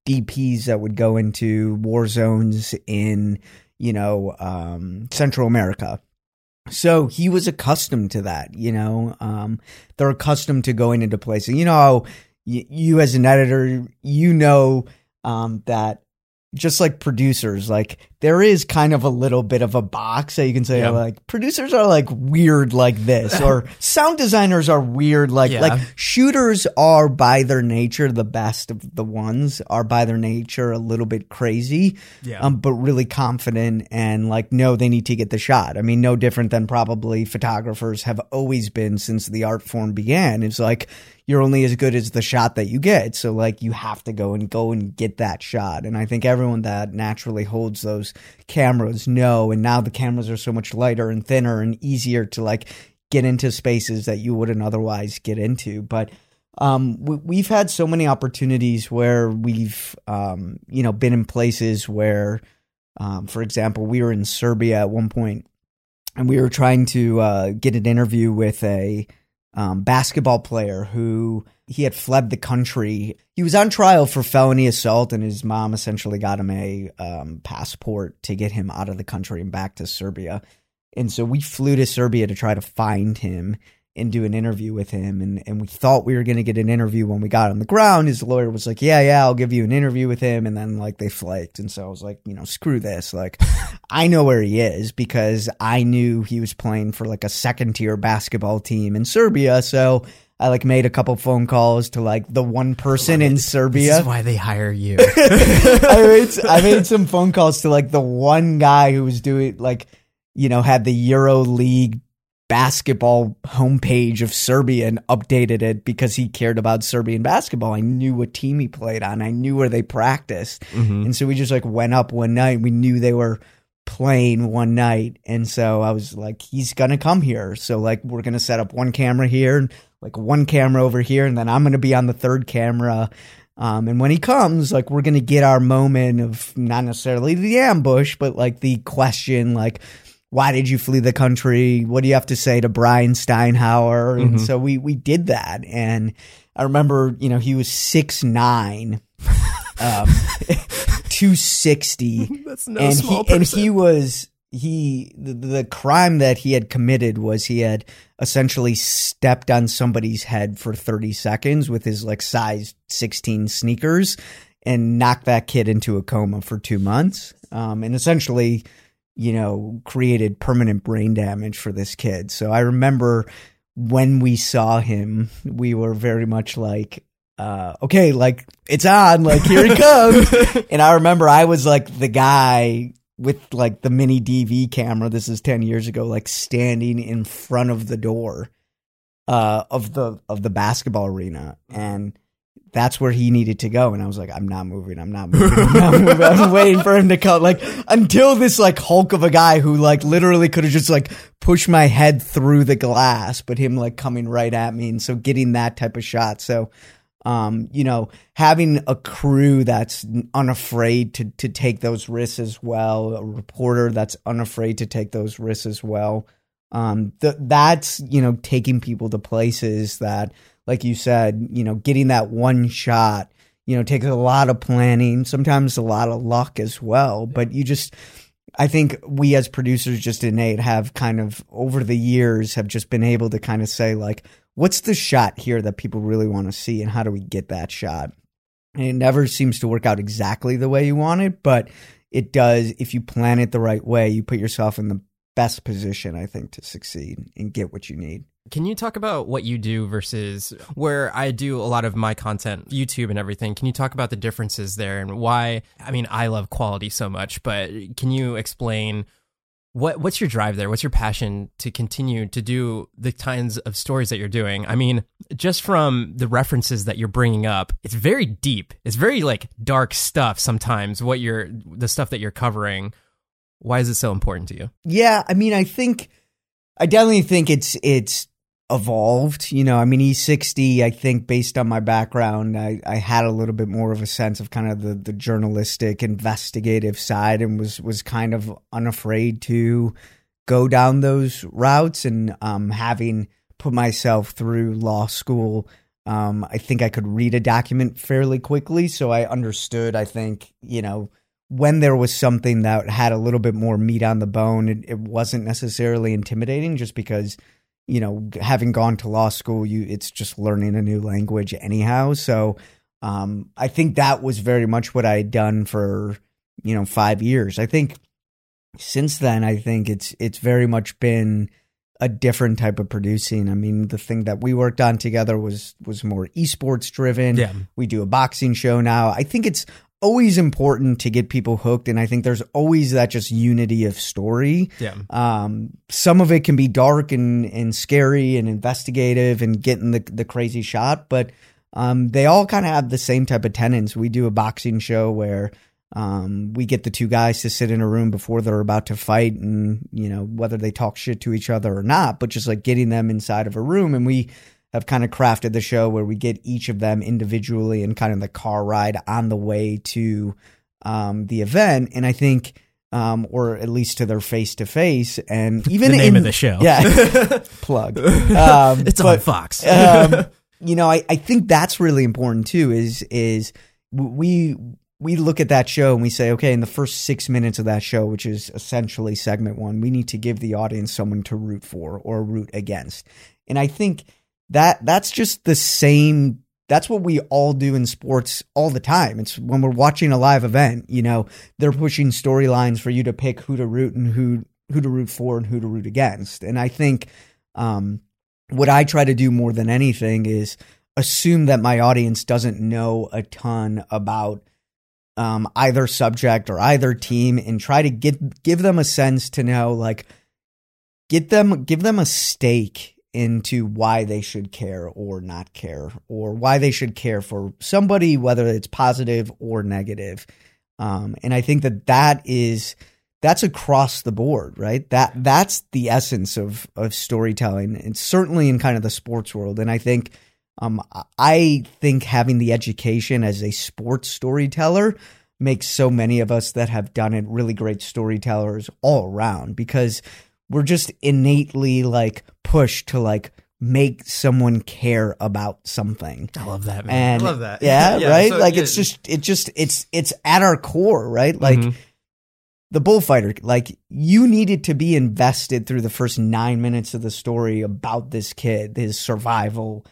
DPs that would go into war zones in you know um, Central America. So he was accustomed to that, you know. Um, they're accustomed to going into places. You know how y- you, as an editor, you know um, that just like producers, like there is kind of a little bit of a box that you can say Yeah. like producers are like weird like this or sound designers are weird like Yeah. like shooters are by their nature the best of the ones are by their nature a little bit crazy Yeah. um but really confident and like no they need to get the shot i mean no different than probably photographers have always been since the art form began it's like you're only as good as the shot that you get so like you have to go and go and get that shot and i think everyone that naturally holds those cameras know and now the cameras are so much lighter and thinner and easier to like get into spaces that you wouldn't otherwise get into. But um, we, we've had so many opportunities where we've um, you know been in places where um, for example we were in serbia at one point and we were trying to uh, get an interview with a um, basketball player who he had fled the country. He was on trial for felony assault, and his mom essentially got him a um, passport to get him out of the country and back to Serbia. And so we flew to Serbia to try to find him and do an interview with him. And, and we thought we were going to get an interview when we got on the ground. His lawyer was like, Yeah, yeah, I'll give you an interview with him. And then, like, they flaked. And so I was like, You know, screw this. Like, I know where he is because I knew he was playing for like a second tier basketball team in Serbia. So I like made a couple phone calls to like the one person in This Serbia. is why they hire you. I made I made some phone calls to like the one guy who was doing like you know had the Euro League basketball homepage of Serbia and updated it because he cared about Serbian basketball. I knew what team he played on. I knew where they practiced. Mhm. And so we just like went up one night. We knew they were playing one night. And so I was like, he's going to come here. So like we're going to set up one camera here, and like one camera over here, and then I'm going to be on the third camera. Um, and when he comes, like we're going to get our moment of not necessarily the ambush, but like the question, like, why did you flee the country? What do you have to say to Bryan Steinhauer? And Mhm. so we we did that, and I remember, you know, he was six nine, um, two sixty, That's no and small he and he was he the, the crime that he had committed was he had essentially stepped on somebody's head for 30 seconds with his like size 16 sneakers and knocked that kid into a coma for two months um, and essentially you know created permanent brain damage for this kid so i remember when we saw him we were very much like uh, okay, like it's on, like here he comes. and I remember I was like the guy with like the mini DV camera. This is 10 years ago, like standing in front of the door, uh, of the, of the basketball arena. And that's where he needed to go. And I was like, I'm not moving. I'm not moving. I'm not moving. I'm waiting for him to come. Like until this like Hulk of a guy who like literally could have just like pushed my head through the glass, but him like coming right at me. And so getting that type of shot. So, um, you know, having a crew that's unafraid to to take those risks as well, a reporter that's unafraid to take those risks as well. Um, th- that's you know taking people to places that, like you said, you know, getting that one shot, you know, takes a lot of planning, sometimes a lot of luck as well. But you just, I think we as producers, just innate, have kind of over the years have just been able to kind of say like, what's the shot here that people really want to see, and how do we get that shot? And it never seems to work out exactly the way you want it, but it does if you plan it the right way. You put yourself in the best position, I think, to succeed and get what you need. Can you talk about what you do versus where I do a lot of my content, YouTube and everything? Can you talk about the differences there and why? I mean, I love quality so much, but can you explain what what's your drive there? What's your passion to continue to do the kinds of stories that you're doing? I mean, just from the references that you're bringing up, it's very deep. It's very like dark stuff sometimes. What you're the stuff that you're covering. Why is it so important to you? Yeah, I mean, I think I definitely think it's it's evolved. You know, I mean, E60. I think based on my background, I, I had a little bit more of a sense of kind of the the journalistic, investigative side, and was was kind of unafraid to go down those routes. And um, having put myself through law school, um, I think I could read a document fairly quickly, so I understood. I think you know when there was something that had a little bit more meat on the bone, it, it wasn't necessarily intimidating just because, you know, having gone to law school, you it's just learning a new language anyhow. So um, I think that was very much what I had done for, you know, five years. I think since then, I think it's it's very much been a different type of producing. I mean, the thing that we worked on together was was more esports driven. Yeah. We do a boxing show now. I think it's always important to get people hooked and I think there's always that just unity of story. Yeah. Um some of it can be dark and and scary and investigative and getting the the crazy shot, but um they all kind of have the same type of tenets. We do a boxing show where um, we get the two guys to sit in a room before they're about to fight, and you know whether they talk shit to each other or not, but just like getting them inside of a room, and we have kind of crafted the show where we get each of them individually and kind of the car ride on the way to um, the event, and I think. Um, or at least to their face to face, and even the name in, of the show. yeah, plug. Um, it's but- on Fox. um, you know, I, I think that's really important too. Is is we we look at that show and we say, okay, in the first six minutes of that show, which is essentially segment one, we need to give the audience someone to root for or root against. And I think that that's just the same. That's what we all do in sports all the time. It's when we're watching a live event, you know, they're pushing storylines for you to pick who to root and who who to root for and who to root against. And I think um, what I try to do more than anything is assume that my audience doesn't know a ton about um, either subject or either team and try to get give them a sense to know like get them give them a stake into why they should care or not care or why they should care for somebody whether it's positive or negative. Um, and i think that that is that's across the board right? That that's the essence of of storytelling and certainly in kind of the sports world. And i think um, I think having the education as a sports storyteller makes so many of us that have done it really great storytellers all around because we're just innately like pushed to like make someone care about something. I love that, man. And I love that. Yeah, Yeah, right? so, like yeah. it's just it just it's it's at our core, right? Like Mhm. the bullfighter, like you needed to be invested through the first nine minutes of the story about this kid, his survival,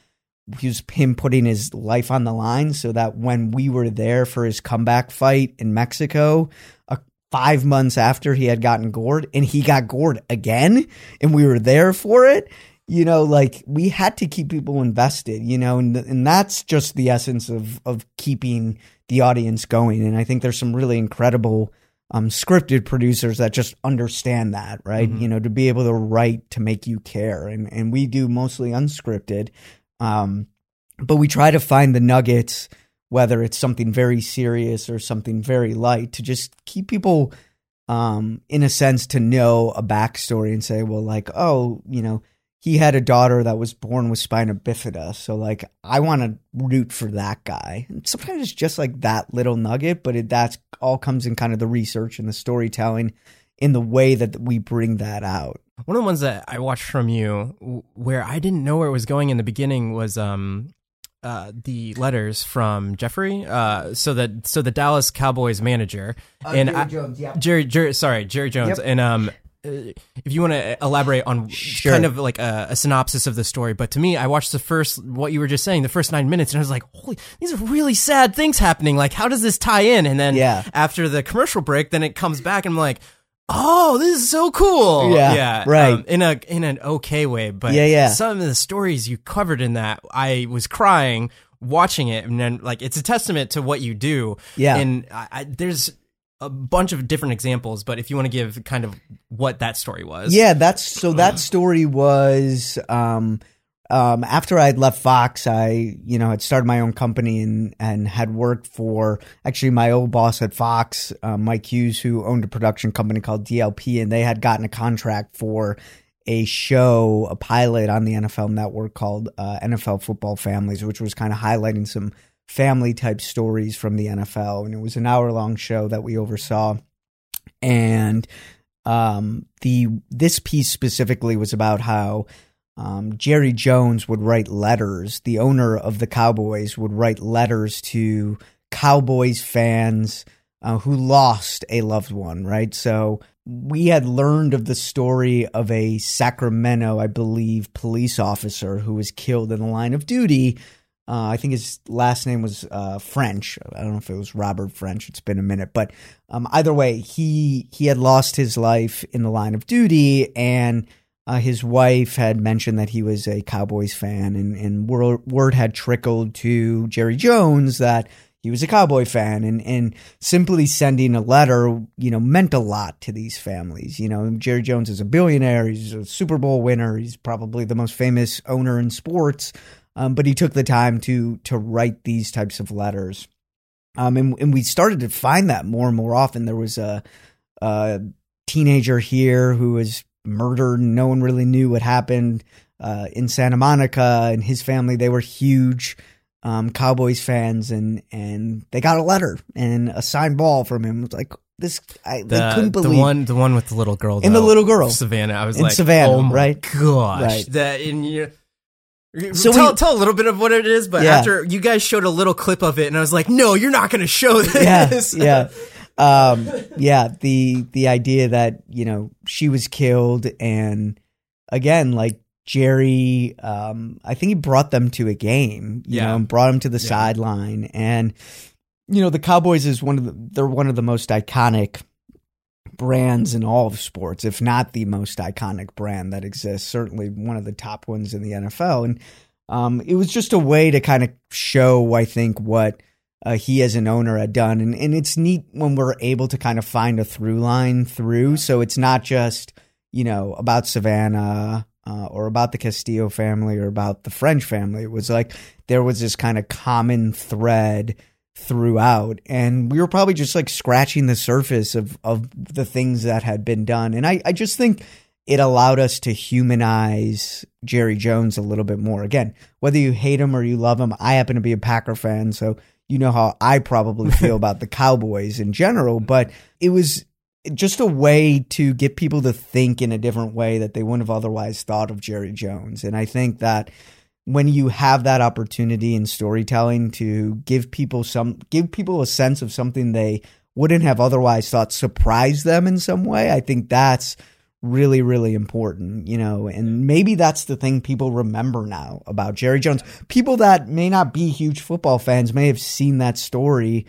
his him putting his life on the line, so that when we were there for his comeback fight in Mexico, uh, five months after he had gotten gored, and he got gored again, and we were there for it. You know, like we had to keep people invested. You know, and and that's just the essence of of keeping the audience going. And I think there's some really incredible um, scripted producers that just understand that, right? Mhm. You know, to be able to write to make you care, and and we do mostly unscripted, um, but we try to find the nuggets, whether it's something very serious or something very light, to just keep people, um, in a sense, to know a backstory and say, well, like, oh, you know. He had a daughter that was born with spina bifida, so like I want to root for that guy. And sometimes it's just like that little nugget, but it that's all comes in kind of the research and the storytelling in the way that we bring that out. One of the ones that I watched from you, where I didn't know where it was going in the beginning, was um, uh, the letters from Jeffrey. Uh, so that so the Dallas Cowboys manager and I- Jones, yeah. Jerry, Jerry, sorry, Jerry Jones, Yep. and um, uh, if you want to elaborate on Sure. kind of like a, a synopsis of the story, but to me, I watched the first what you were just saying, the first nine minutes, and I was like, holy, these are really sad things happening. Like, how does this tie in? And then Yeah. after the commercial break, then it comes back, and I'm like. Oh, this is so cool! Yeah, yeah, right. um, in a in an okay way, but Yeah, yeah. some of the stories you covered in that, I was crying watching it, and then like it's a testament to what you do. Yeah. and I, I, there's a bunch of different examples, but if you want to give kind of what that story was, Yeah, that's so that story was um um after I had left Fox, I, you know, had started my own company and and had worked for actually my old boss at Fox, uh, Mike Hughes, who owned a production company called DLP, and they had gotten a contract for a show, a pilot on the NFL network called uh, NFL Football Families, which was kind of highlighting some family type stories from the NFL. And it was an hour long show that we oversaw. And um, the this piece specifically was about how um, Jerry Jones would write letters. The owner of the Cowboys would write letters to Cowboys fans uh, who lost a loved one, right? So we had learned of the story of a Sacramento, I believe, police officer who was killed in the line of duty. Uh, I think his last name was uh, French. I don't know if it was Robert French. It's been a minute, but um, either way, he he had lost his life in the line of duty, and uh, his wife had mentioned that he was a Cowboys fan, and, and word, word had trickled to Jerry Jones that he was a cowboy fan and and simply sending a letter you know meant a lot to these families. You know jerry jones is a billionaire he's a super bowl winner he's probably the most famous owner in sports um, but he took the time to to write these types of letters. Um, and, and we started to find that more and more often. There was a, a teenager here who was murdered and no one really knew what happened uh, in santa monica and his family they were huge um, Cowboys fans, and and they got a letter and a signed ball from him. It was like this, I The, they couldn't believe the one, the one with the little girl, And the little girl. Savannah. I was In like, Savannah, oh my right? gosh, Right. that in you. So tell, we- tell a little bit of what it is, but Yeah. after you guys showed a little clip of it, and I was like, "No, you're not going to show this." yeah, yeah, um, yeah. The the idea that you know she was killed, and again, like Jerry, um, I think he brought them to a game, you Yeah. know, and brought them to the Yeah. sideline, and you know the Cowboys is one of the they're one of the most iconic brands in all of sports, if not the most iconic brand that exists. Certainly one of the top ones in the NFL, and um, it was just a way to kind of show, I think, what uh, he as an owner had done, and and it's neat when we're able to kind of find a through line through. So it's not just you know about Savannah. Uh, or about the Castillo family, or about the French family. It was like there was this kind of common thread throughout and we were probably just like scratching the surface of of the things that had been done and i i just think it allowed us to humanize jerry jones a little bit more again whether you hate him or you love him i happen to be a packer fan so you know how i probably feel about the cowboys in general but it was just a way to get people to think in a different way that they wouldn't have otherwise thought of jerry jones. And i think that when you have that opportunity in storytelling to give people some give people a sense of something they wouldn't have otherwise thought surprise them in some way i think that's really really important you know and maybe that's the thing people remember now about jerry jones people that may not be huge football fans may have seen that story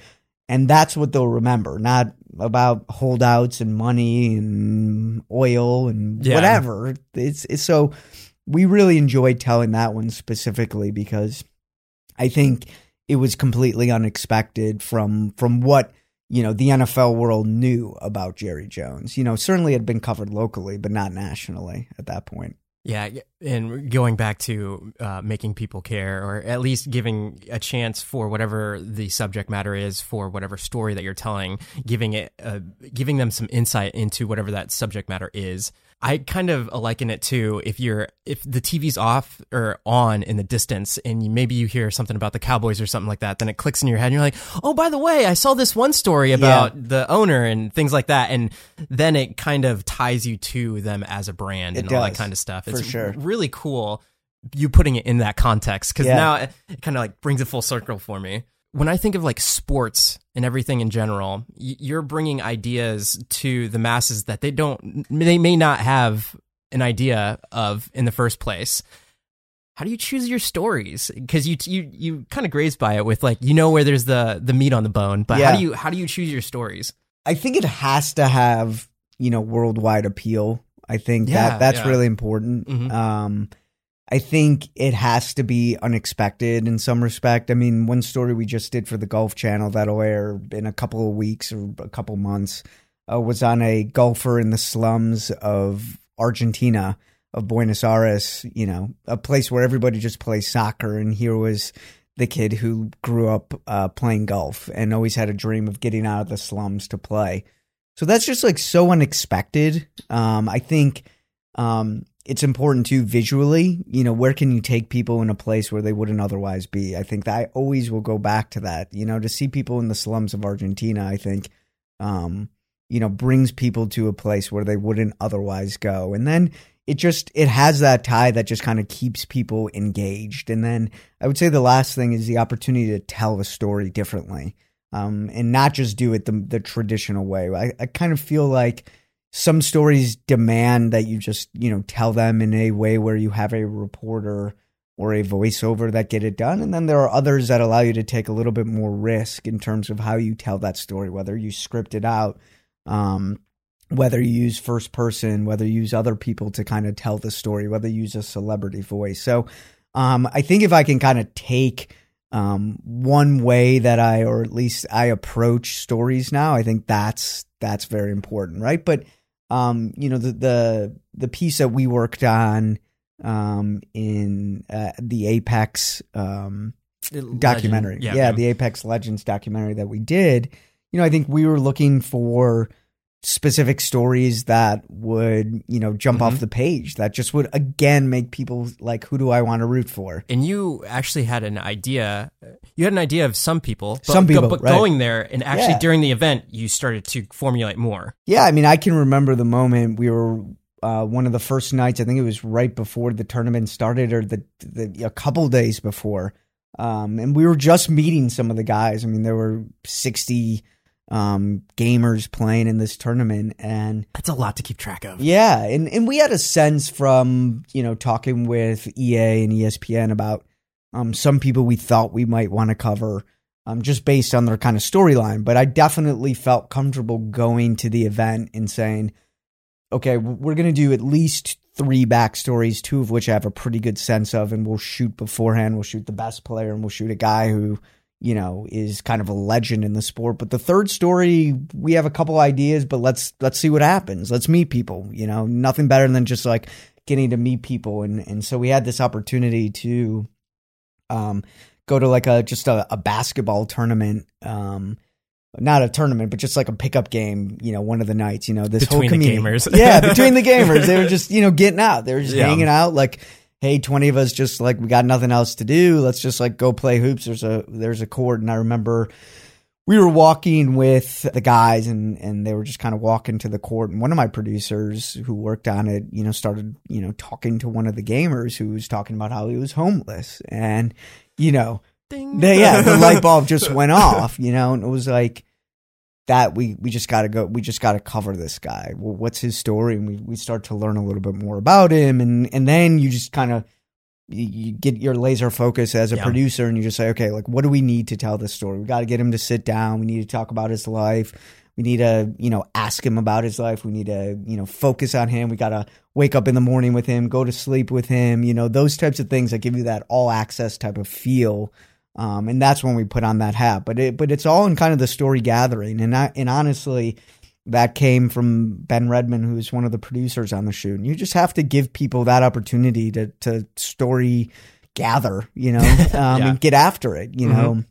and that's what they'll remember not about holdouts and money and oil and Yeah. whatever it's, it's so we really enjoyed telling that one specifically because I think it was completely unexpected from from what you know the NFL world knew about Jerry Jones. You know, certainly it had been covered locally, but not nationally at that point. Yeah, and going back to uh, making people care, or at least giving a chance for whatever the subject matter is for whatever story that you're telling, giving it, uh, giving them some insight into whatever that subject matter is. I kind of liken it to if you're if the TV's off or on in the distance, and you, maybe you hear something about the Cowboys or something like that, then it clicks in your head, and you're like, oh, by the way, I saw this one story about the owner and things like that, and then it kind of ties you to them as a brand It and all that kind of stuff. It's sure. really cool you putting it in that context because Yeah. now it, it kind of like brings it full circle for me. When I think of like sports and everything in general, you're bringing ideas to the masses that they don't, they may not have an idea of in the first place. How do you choose your stories? Because you you you kind of graze by it with like you know where there's the the meat on the bone, but Yeah. how do you how do you choose your stories? I think it has to have you know worldwide appeal. I think Yeah, that that's yeah. really important. Mhm. Um, I think it has to be unexpected in some respect. I mean, one story we just did for the Golf Channel that'll air in a couple of weeks or a couple months uh, was on a golfer in the slums of Argentina, of Buenos Aires. You know, a place where everybody just plays soccer, and here was the kid who grew up uh, playing golf and always had a dream of getting out of the slums to play. So that's just like so unexpected. Um, I think um, it's important too visually. You know, where can you take people in a place where they wouldn't otherwise be? I think that I always will go back to that. You know, to see people in the slums of Argentina, I think, um, you know, brings people to a place where they wouldn't otherwise go. And then it just it has that tie that just kind of keeps people engaged. And then I would say the last thing is the opportunity to tell a story differently. um, and not just do it the, the traditional way. I, I kind of feel like some stories demand that you just, you know, tell them in a way where you have a reporter or a voiceover that get it done. And then there are others that allow you to take a little bit more risk in terms of how you tell that story, whether you script it out, um, whether you use first person, whether you use other people to kind of tell the story, whether you use a celebrity voice. So um, I think if I can kind of take um, one way that I, or at least I approach stories now, I think that's that's very important, right? But um, you know, the the the piece that we worked on um, in uh, the Apex um, documentary, Legend. Yeah, yeah, yeah. the Apex Legends documentary that we did. You know, I think we were looking for specific stories that would you know jump off Mhm. the page that just would again make people like who do i want to root for And you actually had an idea. You had an idea of some people, but, Some people, but right. going there and actually Yeah. during the event, you started to formulate more. yeah i mean i can remember the moment we were uh, one of the first nights i think it was right before the tournament started or the, the a couple days before um, and we were just meeting some of the guys i mean there were 60 um, gamers playing in this tournament and That's a lot to keep track of. Yeah, and and we had a sense from you know talking with EA and ESPN about um some people we thought we might want to cover um just based on their kind of storyline. But I definitely felt comfortable going to the event and saying, okay, we're gonna do at least three backstories, two of which I have a pretty good sense of, and we'll shoot beforehand. We'll shoot the best player, and we'll shoot a guy who you know is kind of a legend in the sport but the third story we have a couple ideas but let's let's see what happens let's meet people you know nothing better than just like getting to meet people and and so we had this opportunity to um go to like a just a, a basketball tournament um not a tournament, but just like a pickup game, you know, one of the nights, you know, this whole Between the community. gamers. yeah, between the gamers. They were just, you know, getting out. They were just Yeah. hanging out like, hey, 20 of us just like we got nothing else to do. Let's just like go play hoops. There's a there's a court and I remember we were walking with the guys and and they were just kind of walking to the court and one of my producers who worked on it, you know, started, you know, talking to one of the gamers who was talking about how he was homeless and you know, Ding. the, yeah, the light bulb just went off, you know, and it was like that we we just got to go we just got to cover this guy. Well, what's his story? And we we start to learn a little bit more about him and and then you just kind of you, you get your laser focus as a Yeah. producer and you just say, okay, like what do we need to tell this story? We got to get him to sit down. We need to talk about his life. We need to, you know, ask him about his life. We need to, you know, focus on him. We got to wake up in the morning with him, go to sleep with him, you know, those types of things that give you that all access type of feel. Um, and that's when we put on that hat. But it, but it's all in kind of the story gathering. And I, and honestly, that came from Ben Redman, who's one of the producers on the shoot. And you just have to give people that opportunity to, to story gather, you know, um, Yeah. and get after it. You know,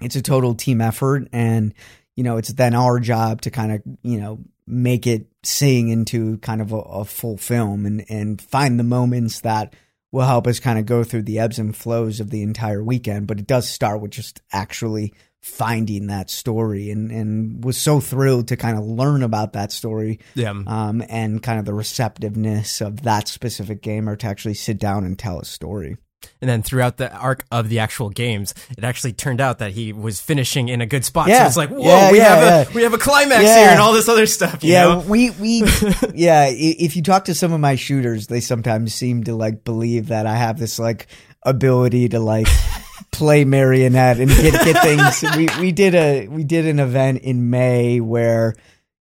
it's a total team effort. And, you know, it's then our job to kind of, you know, make it sing into kind of a, a full film and, and find the moments that will help us kind of go through the ebbs and flows of the entire weekend. But it does start with just actually finding that story and, and was so thrilled to kind of learn about that story Yeah. um, and kind of the receptiveness of that specific gamer to actually sit down and tell a story. And then throughout the arc of the actual games, it actually turned out that he was finishing in a good spot. Yeah. So it's like, whoa, Yeah, we yeah, have a we have a climax here and all this other stuff. You yeah, know? we we yeah. If you talk to some of my shooters, they sometimes seem to like believe that I have this like ability to like play marionette and get get things. We we did a we did an event in May where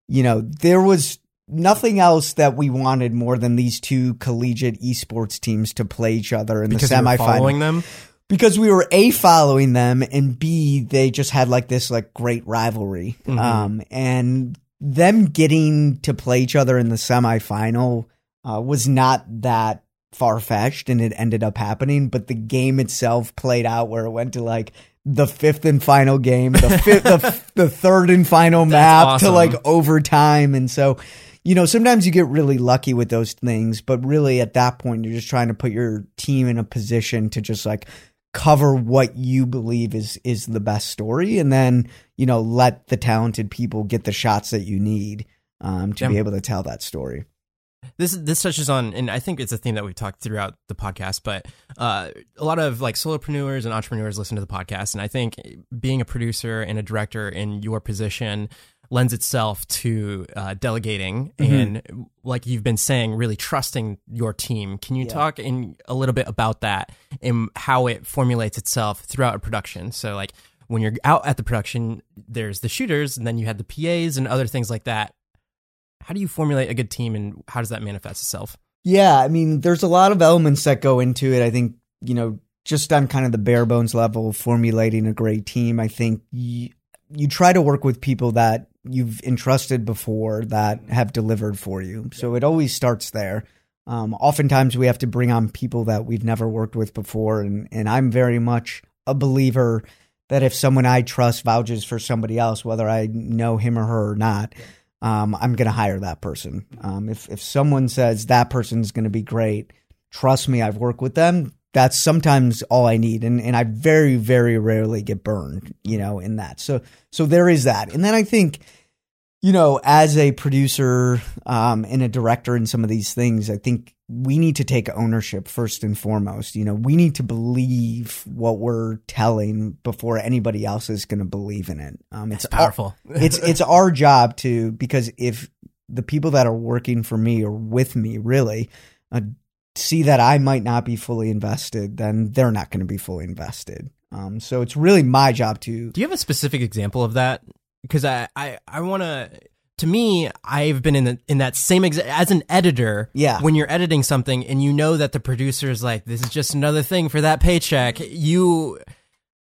you know there was nothing else that we wanted more than these two collegiate esports teams to play each other in because the semifinal following them. because we were a following them and b they just had like this like great rivalry Mhm. um and them getting to play each other in the semifinal uh, was not that far fetched and it ended up happening but the game itself played out where it went to like the fifth and final game the fifth the, the third and final map to like overtime and so you know, sometimes you get really lucky with those things, but really at that point, you're just trying to put your team in a position to just like cover what you believe is is the best story, and then you know let the talented people get the shots that you need um, to be able to tell that story. this this touches on, and I think it's a theme that we've talked throughout the podcast. But uh, a lot of like solopreneurs and entrepreneurs listen to the podcast, and I think being a producer and a director in your position lends itself to uh, delegating Mm-hmm. and, like you've been saying, really trusting your team. Can you Yeah. talk in a little bit about that and how it formulates itself throughout a production? So, like when you're out at the production, there's the shooters, and then you have the PAs and other things like that how do you formulate a good team and how does that manifest itself? Yeah, I mean, there's a lot of elements that go into it. I think, you know, just on kind of the bare bones level, formulating a great team, I think you, you try to work with people that you've entrusted before that have delivered for you. So it always starts there. Um, oftentimes we have to bring on people that we've never worked with before. And, and I'm very much a believer that if someone I trust vouches for somebody else, whether I know him or her or not, um, I'm going to hire that person. Um, if if someone says that person's going to be great, trust me, I've worked with them. That's sometimes all I need, and and I very very rarely get burned, you know, in that. So so there is that, and then I think, you know, as a producer um, and a director in some of these things, I think we need to take ownership first and foremost. You know, we need to believe what we're telling before anybody else is going to believe in it. Um, It's our- powerful. it's it's our job to because if the people that are working for me or with me really uh, see that I might not be fully invested, then they're not going to be fully invested. Um, so it's really my job to do you have a specific example of that? Because I I, I want to. To me, I've been in the, in that same as an editor. Yeah. When you're editing something and you know that the producer's like, this is just another thing for that paycheck. You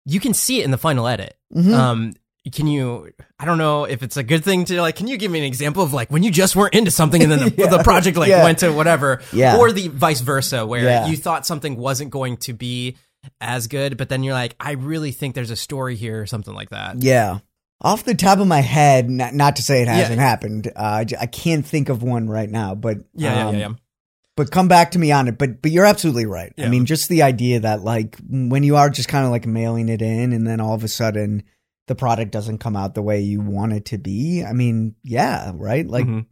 you can see it in the final edit. Mhm. Um, can you? I don't know if it's a good thing to like. Can you give me an example of like when you just weren't into something and then the, Yeah. the project like Yeah. went to whatever, Yeah. or the vice versa, where Yeah. you thought something wasn't going to be as good, but then you're like, I really think there's a story here or something like that. yeah. Off the top of my head, not, not to say it hasn't Yeah. happened, uh, I can't think of one right now. But Yeah, yeah, um, yeah, yeah. but come back to me on it. But but you're absolutely right. I mean, just the idea that like when you are just kind of like mailing it in, and then all of a sudden the product doesn't come out the way you want it to be. I mean, yeah, right. Like Mhm.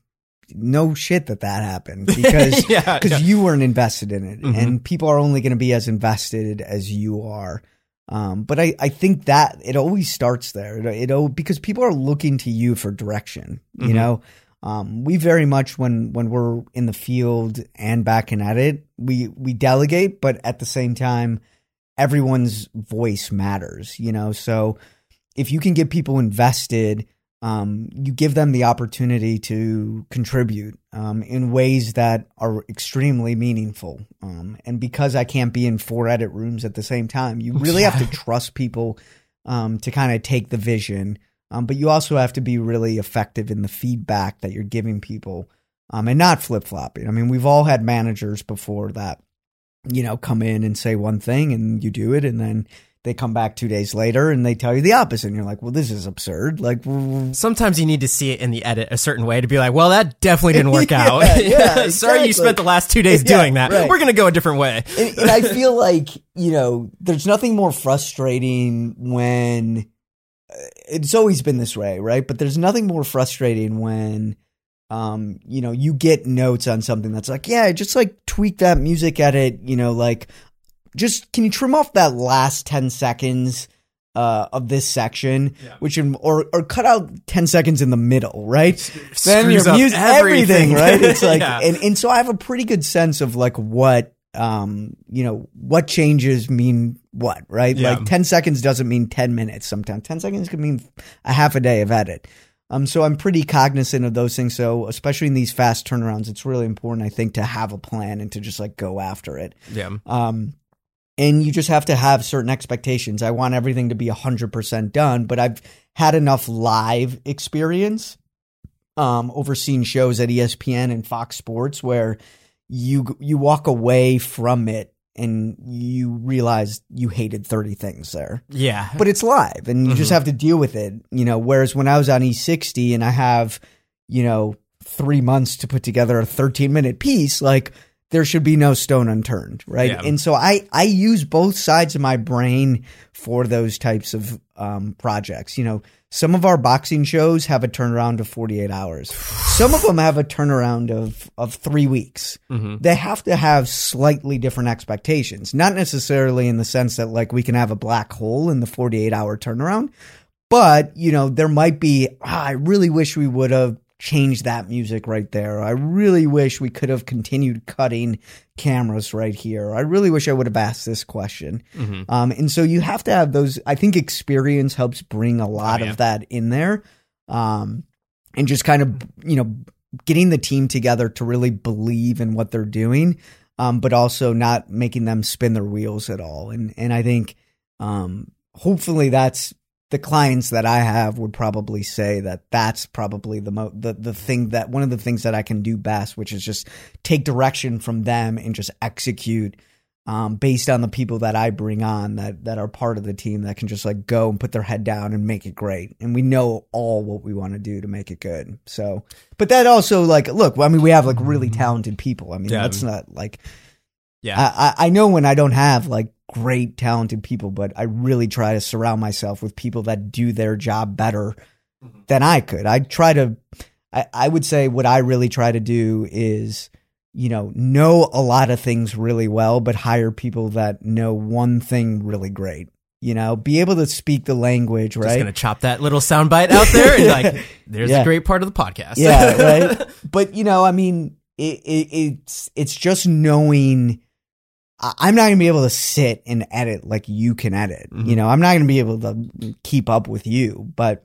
no shit that that happened because yeah, because yeah. you weren't invested in it, Mhm. and people are only going to be as invested as you are. Um, but I, I think that it always starts there. It, it because people are looking to you for direction. You Mhm. know, um, we very much when when we're in the field and back and at it, we we delegate, but at the same time, everyone's voice matters. You know, so if you can get people invested, um, you give them the opportunity to contribute um, in ways that are extremely meaningful. Um, and because I can't be in four edit rooms at the same time, you really have to trust people um, to kind of take the vision. Um, but you also have to be really effective in the feedback that you're giving people um, and not flip flopping. I mean, we've all had managers before that, you know, come in and say one thing and you do it, and then they come back two days later and they tell you the opposite. And you're like, well, this is absurd. Like, Sometimes you need to see it in the edit a certain way to be like, well, that definitely didn't work Yeah, out. yeah, Sorry exactly. you spent the last two days Yeah, doing that. right. We're going to go a different way. and, and I feel like you know, there's nothing more frustrating when uh, it's always been this way, right? But there's nothing more frustrating when, um, you know, you get notes on something that's like, yeah, just like tweak that music edit, you know, like, just can you trim off that last ten seconds? Uh, of this section, Yeah. which in, or or cut out ten seconds in the middle, right? then Screws your music, everything, everything. right? It's like, Yeah. and, and so I have a pretty good sense of like what, um, you know, what changes mean what, right? Yeah. Like 10 seconds doesn't mean 10 minutes sometimes. 10 seconds can mean a half a day of edit. Um, so I'm pretty cognizant of those things. So especially in these fast turnarounds, it's really important, I think, to have a plan and to just like go after it. Yeah. Um, and you just have to have certain expectations. I want everything to be 100% done, but I've had enough live experience um, overseeing shows at ESPN and Fox Sports where you you walk away from it and you realize you hated 30 things there Yeah. but it's live and you just Mhm. have to deal with it you know whereas when i was on e60 and i have you know three months to put together a 13 minute piece like there should be no stone unturned right Yeah. and so i i use both sides of my brain for those types of um projects you know some of our boxing shows have a turnaround of 48 hours. Some of them have a turnaround of, of three weeks. Mm-hmm. They have to have slightly different expectations, not necessarily in the sense that like we can have a black hole in the 48 hour turnaround, but you know, there might be, ah, I really wish we would have changed that music right there. I really wish we could have continued cutting cameras right here. I really wish I would have asked this question. Mm-hmm. Um, and so you have to have those. I think experience helps bring a lot Oh, yeah. of that in there. Um, and just kind of, you know, getting the team together to really believe in what they're doing, um, but also not making them spin their wheels at all. And, and I think, um, hopefully that's the clients that I have would probably say that that's probably the mo- the the thing that one of the things that I can do best, which is just take direction from them and just execute um, based on the people that I bring on that that are part of the team that can just like go and put their head down and make it great. And we know all what we want to do to make it good. So, but that also like look, I mean, we have like really talented people. I mean, Yeah. let's not like Yeah. I, I I know when I don't have like great talented people, but I really try to surround myself with people that do their job better mm-hmm. than I could. I try to I, I would say what I really try to do is, you know, know a lot of things really well, but hire people that know one thing really great. You know, be able to speak the language, Just right? gonna chop that little soundbite out there and like, there's Yeah. a great part of the podcast. yeah, right. But you know, I mean, it, it, it's it's just knowing. I'm not gonna be able to sit and edit like you can edit. Mhm. You know, I'm not gonna be able to keep up with you. But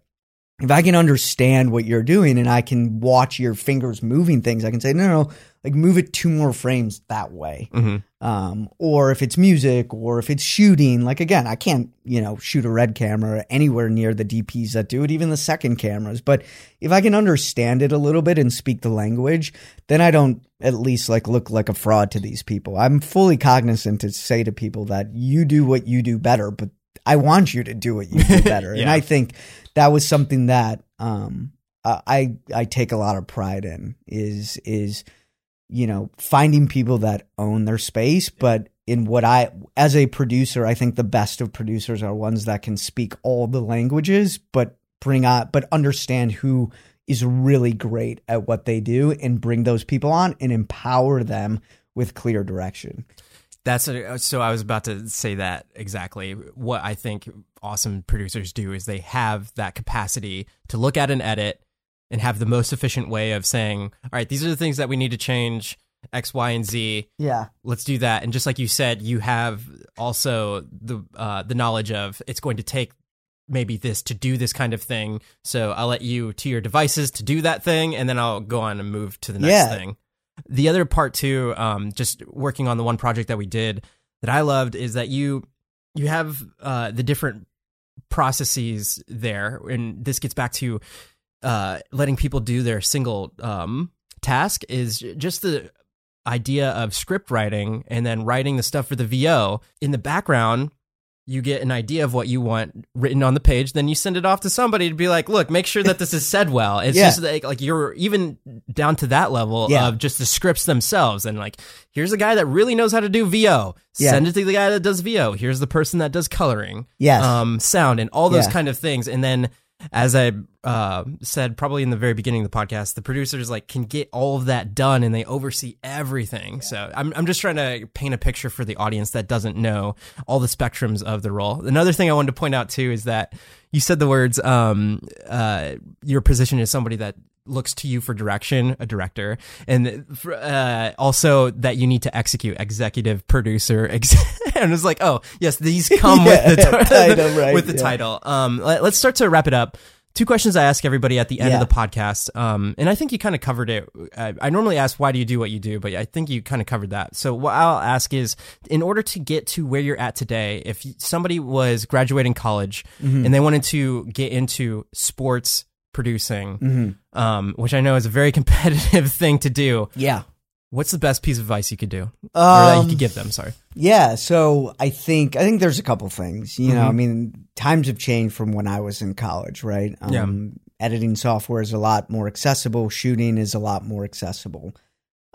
if I can understand what you're doing and I can watch your fingers moving things, I can say, no, no, like move it two more frames that way. Mhm. Um, or if it's music or if it's shooting, like again, I can't, you know, shoot a red camera anywhere near the DPs that do it, even the second cameras. But if I can understand it a little bit and speak the language, then I don't at least like look like a fraud to these people. I'm fully cognizant to say to people that you do what you do better, but I want you to do what you do better. And I think that was something that um I I take a lot of pride in is is you know finding people that own their space but in what I as a producer I think the best of producers are ones that can speak all the languages but bring on but understand who is really great at what they do and bring those people on and empower them with clear direction. That's a, so. I was about to say that exactly. What I think awesome producers do is they have that capacity to look at an edit and have the most efficient way of saying, "All right, these are the things that we need to change X, Y, and Z. Yeah. Let's do that." And just like you said, you have also the uh, the knowledge of it's going to take maybe this to do this kind of thing. So I'll let you to your devices to do that thing, and then I'll go on and move to the next Yeah. thing. The other part too, um, just working on the one project that we did that I loved is that you you have uh, the different processes there, and this gets back to uh, letting people do their single um, task. Is just the idea of script writing and then writing the stuff for the VO in the background. You get an idea of what you want written on the page, then you send it off to somebody to be like, "Look, make sure that this is said well." It's Yeah. just like, like you're even down to that level Yeah. of just the scripts themselves, and like, here's a guy that really knows how to do VO. Yeah. Send it to the guy that does VO. Here's the person that does coloring, Yes. um, sound, and all those kind of things. And then, as I uh, said, probably in the very beginning of the podcast, the producers like can get all of that done, and they oversee everything. So I'm I'm just trying to paint a picture for the audience that doesn't know all the spectrums of the role. Another thing I wanted to point out too is that you said the words um, uh, your position is somebody that looks to you for direction, a director, and uh, also that you need to execute, executive producer. Ex- and it's like, oh yes, these come Yeah, with the title, right, with the yeah. title. Um, let, us start to wrap it up. Two questions I ask everybody at the end Yeah. of the podcast, um, and I think you kind of covered it. I, I normally ask why do you do what you do, but I think you kind of covered that. So what I'll ask is, in order to get to where you're at today, if somebody was graduating college Mm-hmm. and they wanted to get into sports producing, Mm-hmm. um, which I know is a very competitive thing to do, Yeah. what's the best piece of advice you could do, or that you Um, could give them? Sorry. Yeah, so I think I think there's a couple things. You know, Mhm. I mean, times have changed from when I was in college, right? Um, Yeah. Editing software is a lot more accessible. Shooting is a lot more accessible.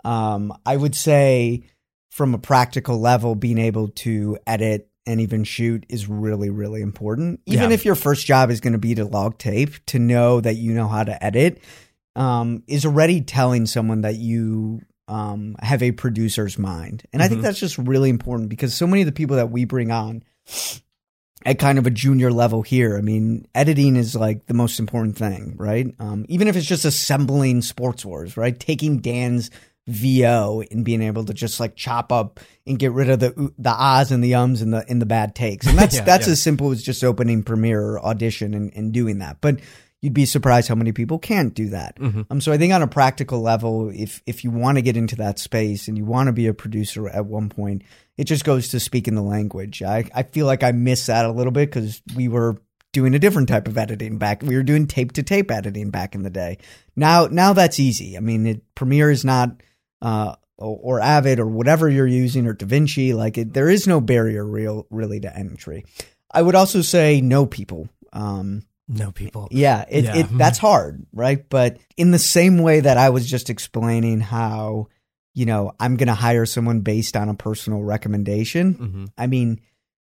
Um, I would say, from a practical level, being able to edit and even shoot is really, really important. Even Yeah. if your first job is going to be to log tape, to know that you know how to edit um, is already telling someone that you um, have a producer's mind. And I think Mhm. that's just really important because so many of the people that we bring on at kind of a junior level here, I mean, editing is like the most important thing, right? Um, even if it's just assembling Sports Wars, right? Taking Dan's VO and being able to just like chop up and get rid of the the ahs and the ums and the and the bad takes. And that's Yeah, that's yeah. as simple as just opening Premiere or Audition and, and doing that. But you'd be surprised how many people can't do that. Mhm. Um, so I think on a practical level, if if you want to get into that space and you want to be a producer at one point, it just goes to speaking the language. I I feel like I miss that a little bit because we were doing a different type of editing back. We were doing tape to tape editing back in the day. Now now that's easy. I mean, it, Premiere is not. Uh, or, or Avid or whatever you're using or DaVinci, like it, there is no barrier real really to entry. I would also say no people. Um, No people. yeah, it, Yeah. it that's hard, right? But in the same way that I was just explaining how, you know, I'm going to hire someone based on a personal recommendation. hmm I mean,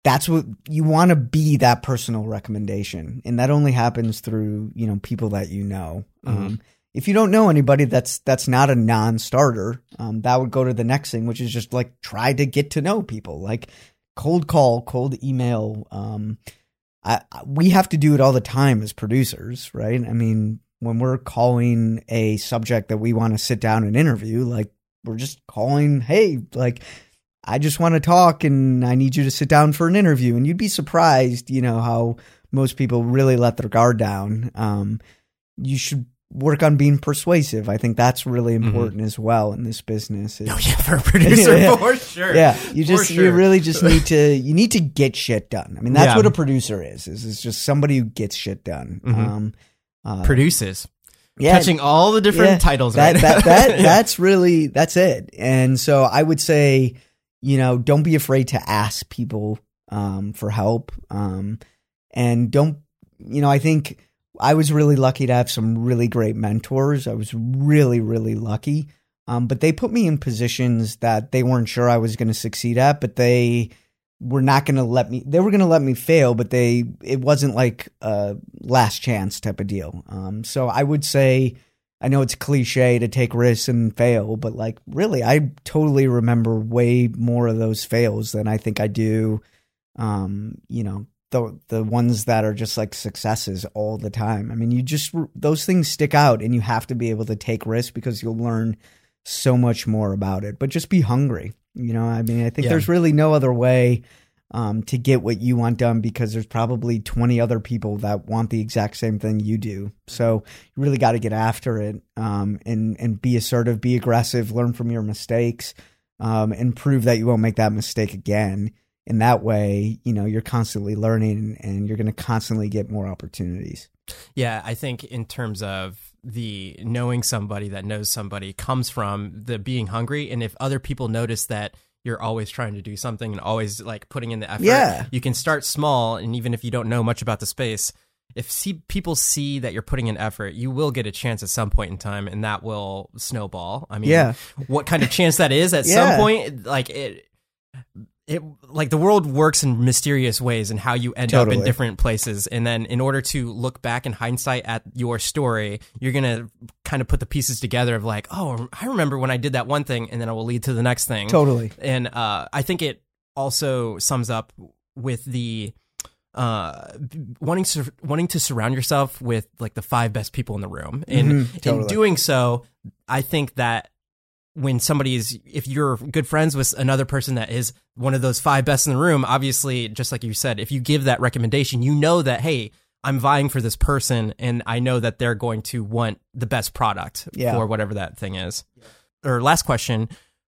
that's what you want to be that personal recommendation. And that only happens through, you know, people that you know. Um, if you don't know anybody that's that's not a non-starter, um, that would go to the next thing, which is just like try to get to know people. Like cold call, cold email. Um, I, we have to do it all the time as producers, right? I mean, when we're calling a subject that we want to sit down and interview, like we're just calling, hey, like I just want to talk and I need you to sit down for an interview. And you'd be surprised, you know, how most people really let their guard down. Um, you should work on being persuasive. I think that's really important as well in this business. Oh yeah, for a producer Yeah. for sure. yeah, you just you really just need to you need to get shit done. I mean, that's Yeah. what a producer is. Is is just somebody who gets shit done. Mhm. Um, uh, produces, yeah, touching all the different yeah, titles. that right? that, that that's really that's it. And so I would say, you know, don't be afraid to ask people um, for help, um, and don't, you know, I think I was really lucky to have some really great mentors. I was really really lucky, um, but they put me in positions that they weren't sure I was going to succeed at, but they were not going to let me they were going to let me fail but they it wasn't like a last chance type of deal um so i would say i know it's cliche to take risks and fail but like really i totally remember way more of those fails than i think i do um you know the the ones that are just like successes all the time i mean you just those things stick out and you have to be able to take risks because you'll learn so much more about it but just be hungry you know i mean i think Yeah. there's really no other way um, to get what you want done because there's probably 20 other people that want the exact same thing you do. So you really got to get after it um, and and be assertive, be aggressive, learn from your mistakes, um, and prove that you won't make that mistake again. In that way, you know you're constantly learning and you're going to constantly get more opportunities. Yeah, I think in terms of the knowing somebody that knows somebody comes from the being hungry, and if other people notice that you're always trying to do something and always like putting in the effort, Yeah. you can start small, and even if you don't know much about the space. If see people see that you're putting in effort, you will get a chance at some point in time, and that will snowball. I mean, Yeah. what kind of chance that is at Yeah. some point, like it, it like the world works in mysterious ways and how you end up in different places. And then in order to look back in hindsight at your story you're gonna kind of put the pieces together of like oh i remember when i did that one thing and then it will lead to the next thing. Totally. and uh, i think it also sums up with the uh wanting to wanting to surround yourself with like the five best people in the room. And Mhm, in doing so i think that when somebody is if you're good friends with another person that is one of those five best in the room obviously just like you said if you give that recommendation you know that hey i'm vying for this person and i know that they're going to want the best product Yeah. for whatever that thing is or last question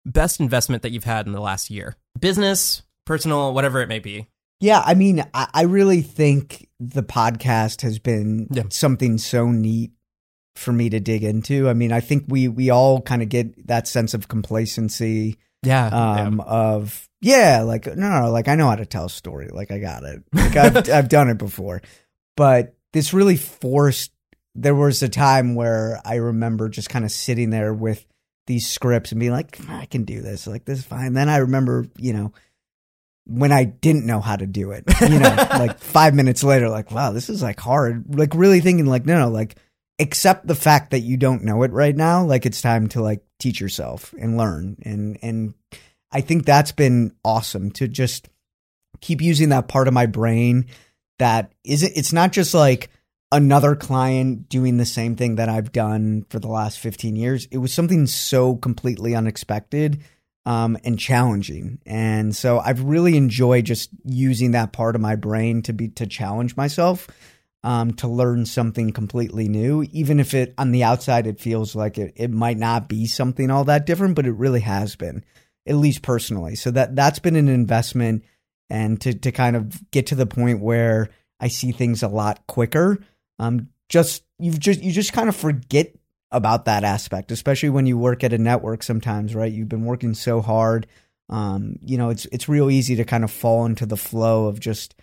best investment that you've had in the last year business personal whatever it may be Yeah, I mean, I, I really think the podcast has been Yeah. something so neat for me to dig into. I mean, I think we we all kind of get that sense of complacency yeah um of yeah, like no, no, like I know how to tell a story. Like I got it. Like I've I've done it before. But this really forced there was a time where I remember just kind of sitting there with these scripts and being like, I can do this. Like this is fine. Then I remember, you know, when I didn't know how to do it. You know, like five minutes later, like, wow, this is like hard. Like really thinking like, no, no, like accept the fact that you don't know it right now. Like it's time to like teach yourself and learn. And, and I think that's been awesome to just keep using that part of my brain that isn't, it's not just like another client doing the same thing that I've done for the last 15 years. It was something so completely unexpected um, and challenging. And so I've really enjoyed just using that part of my brain to be to challenge myself, um, to learn something completely new, even if it on the outside it feels like it, it might not be something all that different, but it really has been, at least personally. So that that's been an investment and to to kind of get to the point where I see things a lot quicker. Um, just you've just you just kind of forget about that aspect, especially when you work at a network sometimes, right? You've been working so hard. Um, you know, it's it's real easy to kind of fall into the flow of just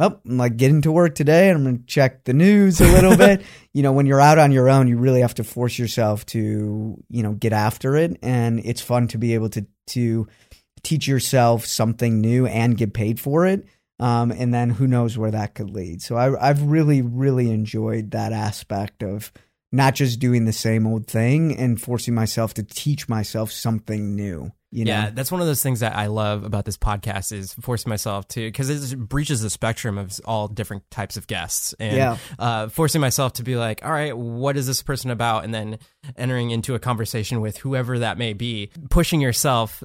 well, I'm like getting to work today and I'm going to check the news a little bit. You know, when you're out on your own, you really have to force yourself to, you know, get after it. And it's fun to be able to, to teach yourself something new and get paid for it. Um, and then who knows where that could lead. So I, I've really, really enjoyed that aspect of, not just doing the same old thing and forcing myself to teach myself something new. You know? Yeah, that's one of those things that I love about this podcast is forcing myself to because it breaches the spectrum of all different types of guests and Yeah. uh, forcing myself to be like, all right, what is this person about, and then entering into a conversation with whoever that may be, pushing yourself.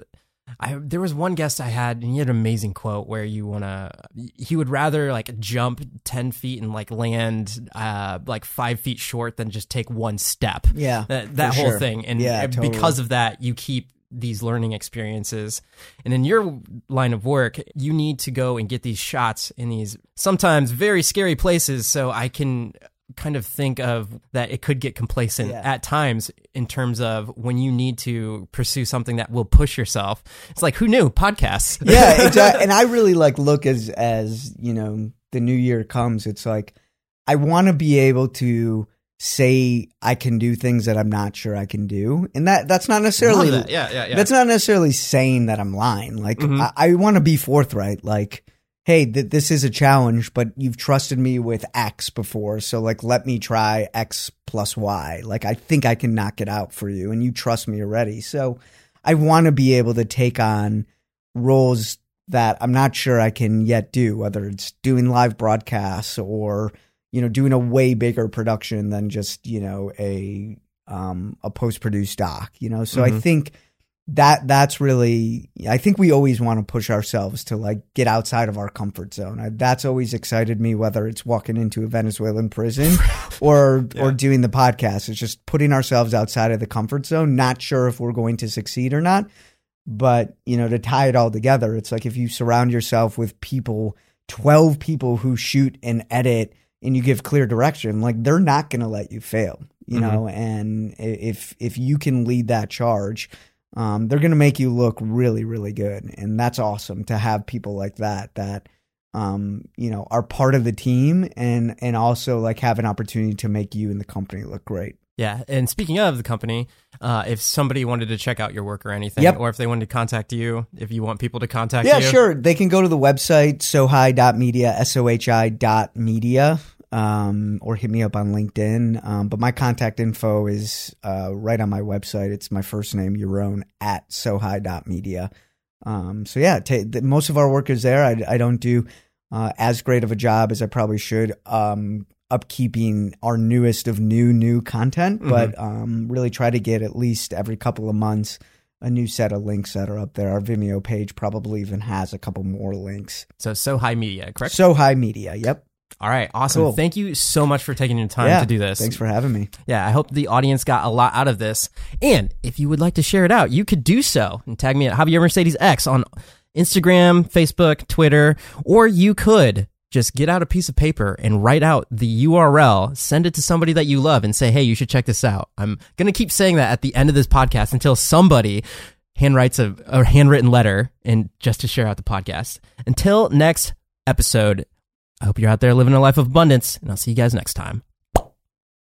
I there was one guest I had, and he had an amazing quote where you wanna he would rather like jump ten feet and like land uh like five feet short than just take one step. Yeah, that, that whole sure. thing, and Yeah, totally. because of that, you keep these learning experiences. And in your line of work, you need to go and get these shots in these sometimes very scary places. So I can kind of think of that it could get complacent Yeah. at times in terms of when you need to pursue something that will push yourself. It's like who knew podcasts? yeah, exactly. And I really like look as as you know the new year comes. It's like I want to be able to say I can do things that I'm not sure I can do, and that that's not necessarily that. Yeah, yeah, yeah. that's not necessarily saying that I'm lying. Like Mhm. I, I want to be forthright. Like, hey, th- this is a challenge, but you've trusted me with X before, so like let me try X plus Y. Like I think I can knock it out for you, and you trust me already. So I want to be able to take on roles that I'm not sure I can yet do, whether it's doing live broadcasts or you know doing a way bigger production than just you know a um a post produced doc. You know, so I Mhm. think that that's really I think we always want to push ourselves to like get outside of our comfort zone. I, that's always excited me whether it's walking into a Venezuelan prison or Yeah. or doing the podcast. It's just putting ourselves outside of the comfort zone, not sure if we're going to succeed or not. But, you know, to tie it all together, it's like if you surround yourself with people, 12 people who shoot and edit and you give clear direction, like they're not going to let you fail, you know, and if if you can lead that charge, um, they're going to make you look really, really good. And that's awesome to have people like that, that, um, you know, are part of the team and, and also like have an opportunity to make you and the company look great. Yeah, and speaking of the company, uh, if somebody wanted to check out your work or anything, Yep. or if they wanted to contact you, if you want people to contact Yeah, you, Yeah, sure. They can go to the website, sohi.media, S-O-H-I dot media, um, or hit me up on LinkedIn. Um, but my contact info is uh, right on my website. It's my first name, Yaron, at sohi.media. Um, so yeah, ta the, most of our work is there. I, I don't do uh, as great of a job as I probably should um, upkeeping our newest of new, new content, but um, really try to get at least every couple of months a new set of links that are up there. Our Vimeo page probably even has a couple more links. So SoHi Media, correct? SoHi Media. Yep. All right, awesome. Cool. Thank you so much for taking your time yeah. to do this. Thanks for having me. Yeah, I hope the audience got a lot out of this. And if you would like to share it out, you could do so and tag me at Javier Mercedes X on Instagram, Facebook, Twitter, or you could just get out a piece of paper and write out the URL, send it to somebody that you love and say, Hey, you should check this out. I'm going to keep saying that at the end of this podcast until somebody handwrites a, a handwritten letter and just to share out the podcast. Until next episode, I hope you're out there living a life of abundance and I'll see you guys next time.